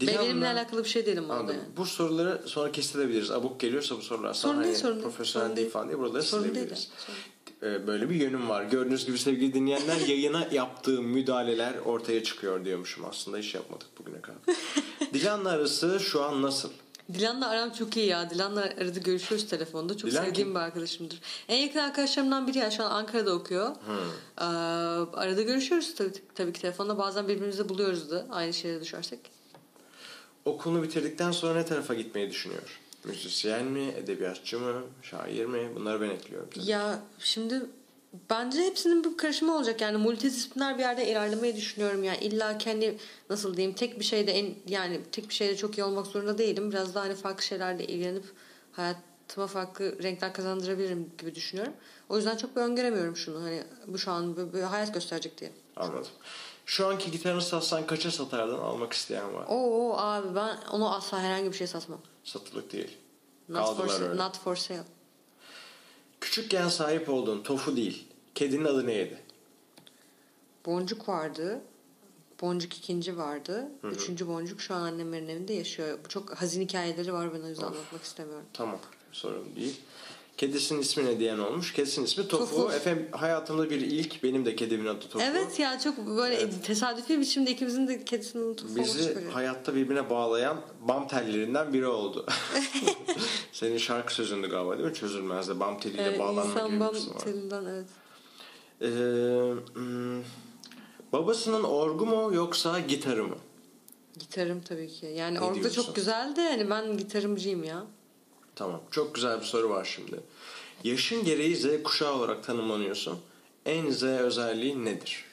A: Dilan'la-
B: benimle alakalı bir şey değilim
A: Anladım.
B: yani.
A: Bu soruları sonra kesilebiliriz. Abuk geliyorsa bu sorular sana
B: Sorun değil,
A: hani
B: sorun değil.
A: profesyonel
B: Sorun
A: değil
B: değil.
A: falan diye buraları
B: Sorun değil
A: silebiliriz.
B: yani,
A: Ee, Böyle bir yönüm var. Gördüğünüz gibi sevgili dinleyenler yayına yaptığım müdahaleler ortaya çıkıyor diyormuşum. Aslında hiç yapmadık bugüne kadar. Dilan'la arası şu an nasıl?
B: Dilan'la aram çok iyi ya. Dilan'la arada görüşüyoruz telefonda. Çok
A: Dilan
B: sevdiğim
A: kim?
B: bir arkadaşımdır. En yakın arkadaşlarımdan biri ya. Şu an Ankara'da okuyor. Ee, arada görüşüyoruz tabii, tabii ki telefonda. Bazen birbirimizi buluyoruz da aynı şehirde düşersek.
A: Okulunu bitirdikten sonra ne tarafa gitmeyi düşünüyor? Müzisyen mi, edebiyatçı mı, şair mi? Bunları ben ekliyorum. tabii.
B: Ya şimdi bence hepsinin bir karışımı olacak. Yani multidisipliner bir yerde ilerlemeyi düşünüyorum. Yani illa kendi nasıl diyeyim tek bir şeyde en yani tek bir şeyde çok iyi olmak zorunda değilim. Biraz daha hani farklı şeylerle ilgilenip hayatıma farklı renkler kazandırabilirim gibi düşünüyorum. O yüzden çok bir öngöremiyorum şunu. Hani bu şu an bir, bir hayat gösterecek diye.
A: Anladım. Şu anki gitarını satsan kaça satardın almak isteyen var.
B: Oo abi ben onu asla herhangi bir şey satmam.
A: Satılık değil.
B: Not for,
A: Kaldılar öyle.
B: not for sale.
A: Küçükken sahip olduğun tofu değil. Kedinin adı neydi?
B: Boncuk vardı. Boncuk ikinci vardı. Üçüncü boncuk şu an annemlerin evinde yaşıyor. Çok hazin hikayeleri var ben o yüzden anlatmak istemiyorum.
A: Tamam sorun değil. Kedisinin ismi ne diyen olmuş. Kedisinin ismi Tofu.
B: Tofu.
A: Efendim hayatımda bir ilk. Benim de kedimin adı Tofu.
B: Evet ya çok böyle tesadüfi biçimde ikimizin de kedisinin tutup
A: Bizi hayatta birbirine bağlayan bam tellerinden biri oldu. Senin şarkı sözündü galiba değil mi? Çözülmezdi. Bam teliyle
B: evet,
A: bağlanma gibi
B: insan
A: bir
B: bam
A: kısmı var.
B: telinden evet.
A: Ee, hmm, babasının orgu mu yoksa gitarı mı?
B: Gitarım tabii ki. Yani
A: Ne
B: orada
A: diyorsun?
B: çok güzeldi. Hani ben gitarımcıyım ya.
A: Tamam. Çok güzel bir soru var şimdi. Yaşın gereği Z kuşağı olarak tanımlanıyorsun. En Z özelliği nedir?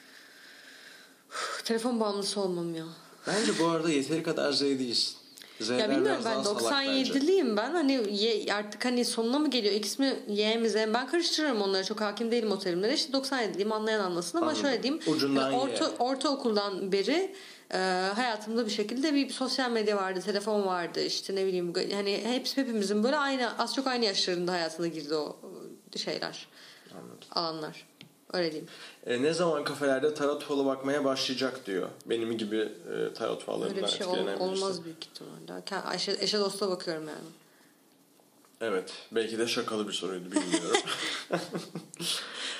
B: Telefon bağımlısı olmam ya.
A: Bence bu arada yeteri kadar Z değilsin. Z'ler
B: Ya bilmiyorum ben
A: daha salak bence.
B: 97'liyim ben. Hani ye- artık hani sonuna mı geliyor? X mi Y mi Z mi? Ben karıştırıyorum onları. Çok hakim değilim o terimlere. İşte 97'liyim anlayan anlasın ama
A: Anladım.
B: şöyle diyeyim.
A: Ucundan ye.
B: orta, ortaokuldan beri e, hayatımda bir şekilde bir sosyal medya vardı, telefon vardı. işte ne bileyim hani hepsi hepimizin böyle aynı az çok aynı yaşlarında hayatına girdi o e, şeyler.
A: Anladım.
B: Alanlar. Öyle diyeyim.
A: E, ne zaman kafelerde tarot falı bakmaya başlayacak diyor. Benim gibi e, tarot fallarından
B: Öyle bir şey ol- olmaz büyük ihtimalle. Eşe, eşe dosta bakıyorum yani.
A: Evet. Belki de şakalı bir soruydu bilmiyorum.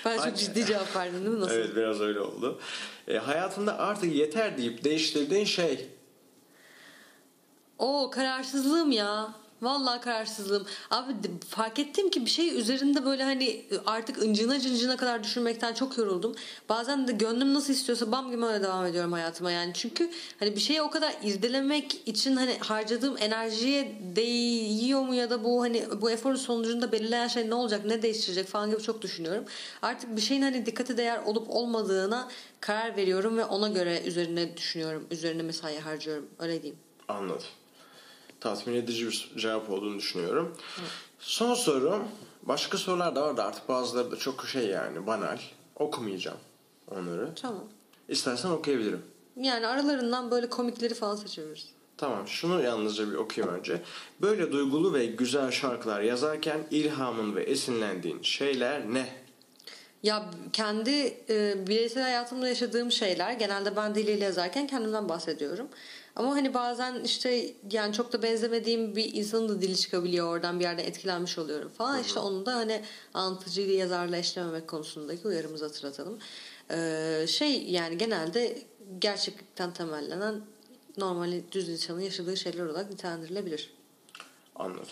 B: Ben çok ciddi cevap verdim değil mi? Nasıl?
A: evet biraz öyle oldu. E, hayatında artık yeter deyip değiştirdiğin şey
B: Oo kararsızlığım ya. Vallahi kararsızlığım. Abi fark ettim ki bir şey üzerinde böyle hani artık incına cıncına kadar düşünmekten çok yoruldum. Bazen de gönlüm nasıl istiyorsa bam gibi öyle devam ediyorum hayatıma yani. Çünkü hani bir şeyi o kadar irdelemek için hani harcadığım enerjiye değiyor mu ya da bu hani bu eforun sonucunda belirleyen şey ne olacak, ne değiştirecek falan gibi çok düşünüyorum. Artık bir şeyin hani dikkate değer olup olmadığına karar veriyorum ve ona göre üzerine düşünüyorum. Üzerine mesai harcıyorum. Öyle diyeyim.
A: anladım. Tatmin edici bir cevap olduğunu düşünüyorum. Son soru. Başka sorular da var da artık bazıları da çok şey yani banal. Okumayacağım onları.
B: Tamam.
A: İstersen okuyabilirim.
B: Yani aralarından böyle komikleri falan seçiyoruz.
A: Tamam şunu yalnızca bir okuyayım önce. Böyle duygulu ve güzel şarkılar yazarken ilhamın ve esinlendiğin şeyler ne?
B: Ya kendi e, bireysel hayatımda yaşadığım şeyler genelde ben diliyle yazarken kendimden bahsediyorum. Ama hani bazen işte yani çok da benzemediğim bir insanın da dili çıkabiliyor oradan bir yerden etkilenmiş oluyorum falan. İşte onu da hani anlatıcıyla yazarla eşlememek konusundaki uyarımızı hatırlatalım. Ee, şey yani genelde gerçeklikten temellenen normal düz insanın yaşadığı şeyler olarak nitelendirilebilir.
A: Anladım.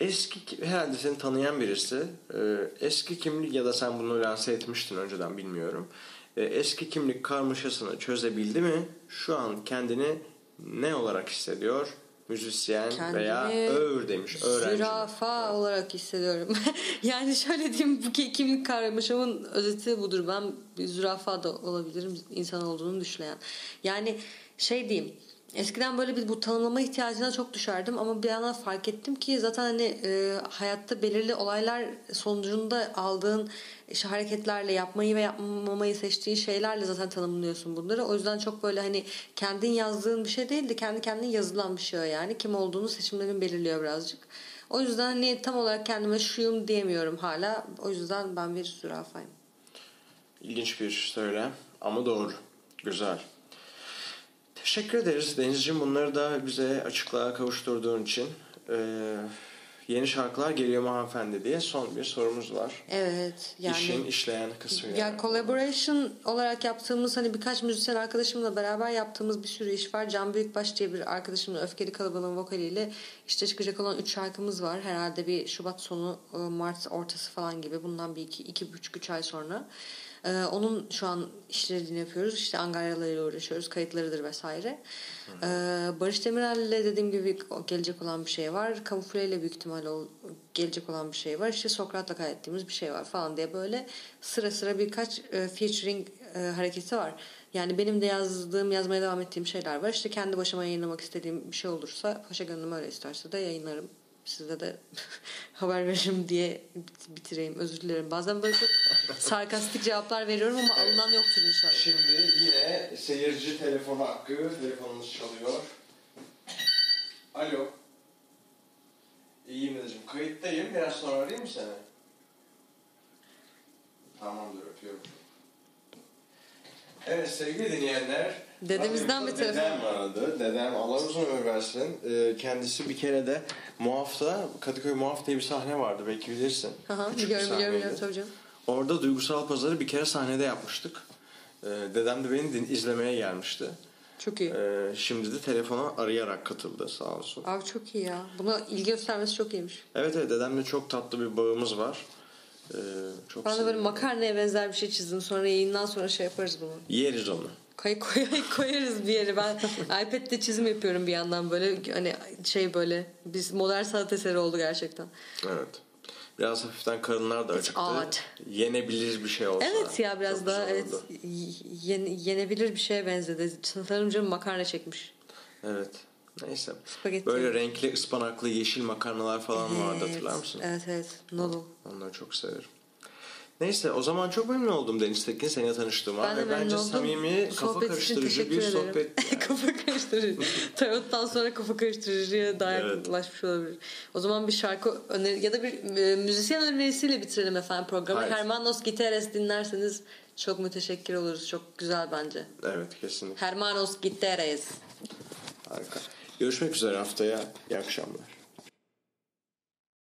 A: Eski ki- herhalde seni tanıyan birisi e, eski kimlik ya da sen bunu lanse etmiştin önceden bilmiyorum. E, eski kimlik karmaşasını çözebildi mi? Şu an kendini ne olarak hissediyor? Müzisyen veya
B: Kendimi
A: öğür demiş. Öğrenci. mi?
B: Zürafa olarak hissediyorum. yani şöyle diyeyim bu ki- kimlik karmaşamın özeti budur. Ben bir zürafa da olabilirim insan olduğunu düşünen. Yani şey diyeyim Eskiden böyle bir bu tanımlama ihtiyacına çok düşerdim ama bir yandan fark ettim ki zaten hani e, hayatta belirli olaylar sonucunda aldığın işte hareketlerle yapmayı ve yapmamayı seçtiğin şeylerle zaten tanımlıyorsun bunları. O yüzden çok böyle hani kendin yazdığın bir şey değil de kendi kendine yazılan bir şey yani. Kim olduğunu seçimlerin belirliyor birazcık. O yüzden hani tam olarak kendime şuyum diyemiyorum hala. O yüzden ben bir zürafayım.
A: İlginç bir söylem ama doğru. Güzel. Teşekkür ederiz Denizciğim bunları da bize açıklığa kavuşturduğun için. Ee, yeni şarkılar geliyor mu hanımefendi diye son bir sorumuz var.
B: Evet. Yani
A: İşin işleyen kısmı yani.
B: Ya collaboration olarak yaptığımız hani birkaç müzisyen arkadaşımla beraber yaptığımız bir sürü iş var. Can Büyükbaş diye bir arkadaşımla Öfkeli Kalabalığın vokaliyle işte çıkacak olan üç şarkımız var. Herhalde bir Şubat sonu e, Mart ortası falan gibi. Bundan bir iki, iki buçuk üç ay sonra. Ee, onun şu an işlerini yapıyoruz. İşte angaryalarıyla uğraşıyoruz. Kayıtlarıdır vesaire. Ee, Barış Demirel'le dediğim gibi gelecek olan bir şey var. Kamufle ile büyük ihtimalle gelecek olan bir şey var. İşte Sokrat'la kaydettiğimiz bir şey var falan diye böyle sıra sıra birkaç e, featuring e, hareketi var. Yani benim de yazdığım, yazmaya devam ettiğim şeyler var. İşte kendi başıma yayınlamak istediğim bir şey olursa Paşa Gönlüm öyle isterse de yayınlarım. Size de haber veririm diye bitireyim. Özür dilerim. Bazen böyle çok sarkastik cevaplar veriyorum ama alınan yoktur inşallah.
A: Şimdi yine seyirci telefonu hakkı. Telefonumuz çalıyor. Alo. İyiyim dedeciğim. Kayıttayım. Biraz sonra arayayım mı seni? Tamamdır öpüyorum. Evet sevgili dinleyenler.
B: Dedemizden bir telefon.
A: Dedem vardı. Dedem Allah uzun ömür versin. Ee, kendisi bir kere de Muaf'ta Kadıköy Muaf diye bir sahne vardı belki bilirsin.
B: Aha,
A: Küçük bir
B: biliyorum biliyorum biliyorum tabii canım.
A: Orada Duygusal Pazarı bir kere sahnede yapmıştık. Ee, dedem de beni din- izlemeye gelmişti.
B: Çok iyi.
A: Ee, şimdi de telefona arayarak katıldı sağ olsun.
B: Abi çok iyi ya. Buna ilgi göstermesi çok iyiymiş.
A: Evet evet dedemle çok tatlı bir bağımız var. Ee, çok
B: Ben de böyle makarnaya benzer bir şey çizdim. Sonra yayından sonra şey yaparız bunu.
A: Yeriz onu.
B: Koy, koy, koyarız bir yere. Ben iPad'de çizim yapıyorum bir yandan böyle hani şey böyle biz modern sanat eseri oldu gerçekten.
A: Evet. Biraz hafiften karınlar da acıktı.
B: odd.
A: Yenebilir bir şey olsa.
B: Evet ya biraz
A: çok
B: daha evet
A: olurdu.
B: yen- yenebilir bir şeye benzedi. Sanırım canım makarna çekmiş.
A: Evet. Neyse.
B: Spagetti.
A: Böyle renkli ıspanaklı yeşil makarnalar falan vardı
B: Evet.
A: hatırlar mısın?
B: Evet evet. Noodle.
A: Onları çok severim. Neyse o zaman çok memnun oldum Deniz Tekin seninle tanıştığıma.
B: Ben de
A: bence
B: oldum.
A: samimi, kafa
B: Sohbet
A: karıştırıcı bir
B: ederim.
A: sohbet. yani.
B: kafa karıştırıcı. Tarottan sonra kafa karıştırıcıya daha
A: Evet.
B: olabilir. O zaman bir şarkı öneri ya da bir e, müzisyen önerisiyle bitirelim efendim programı.
A: Haydi.
B: Hermanos Giteres dinlerseniz çok müteşekkir oluruz. Çok güzel bence.
A: Evet kesinlikle.
B: Hermanos Giteres.
A: Harika. Görüşmek üzere haftaya. İyi akşamlar.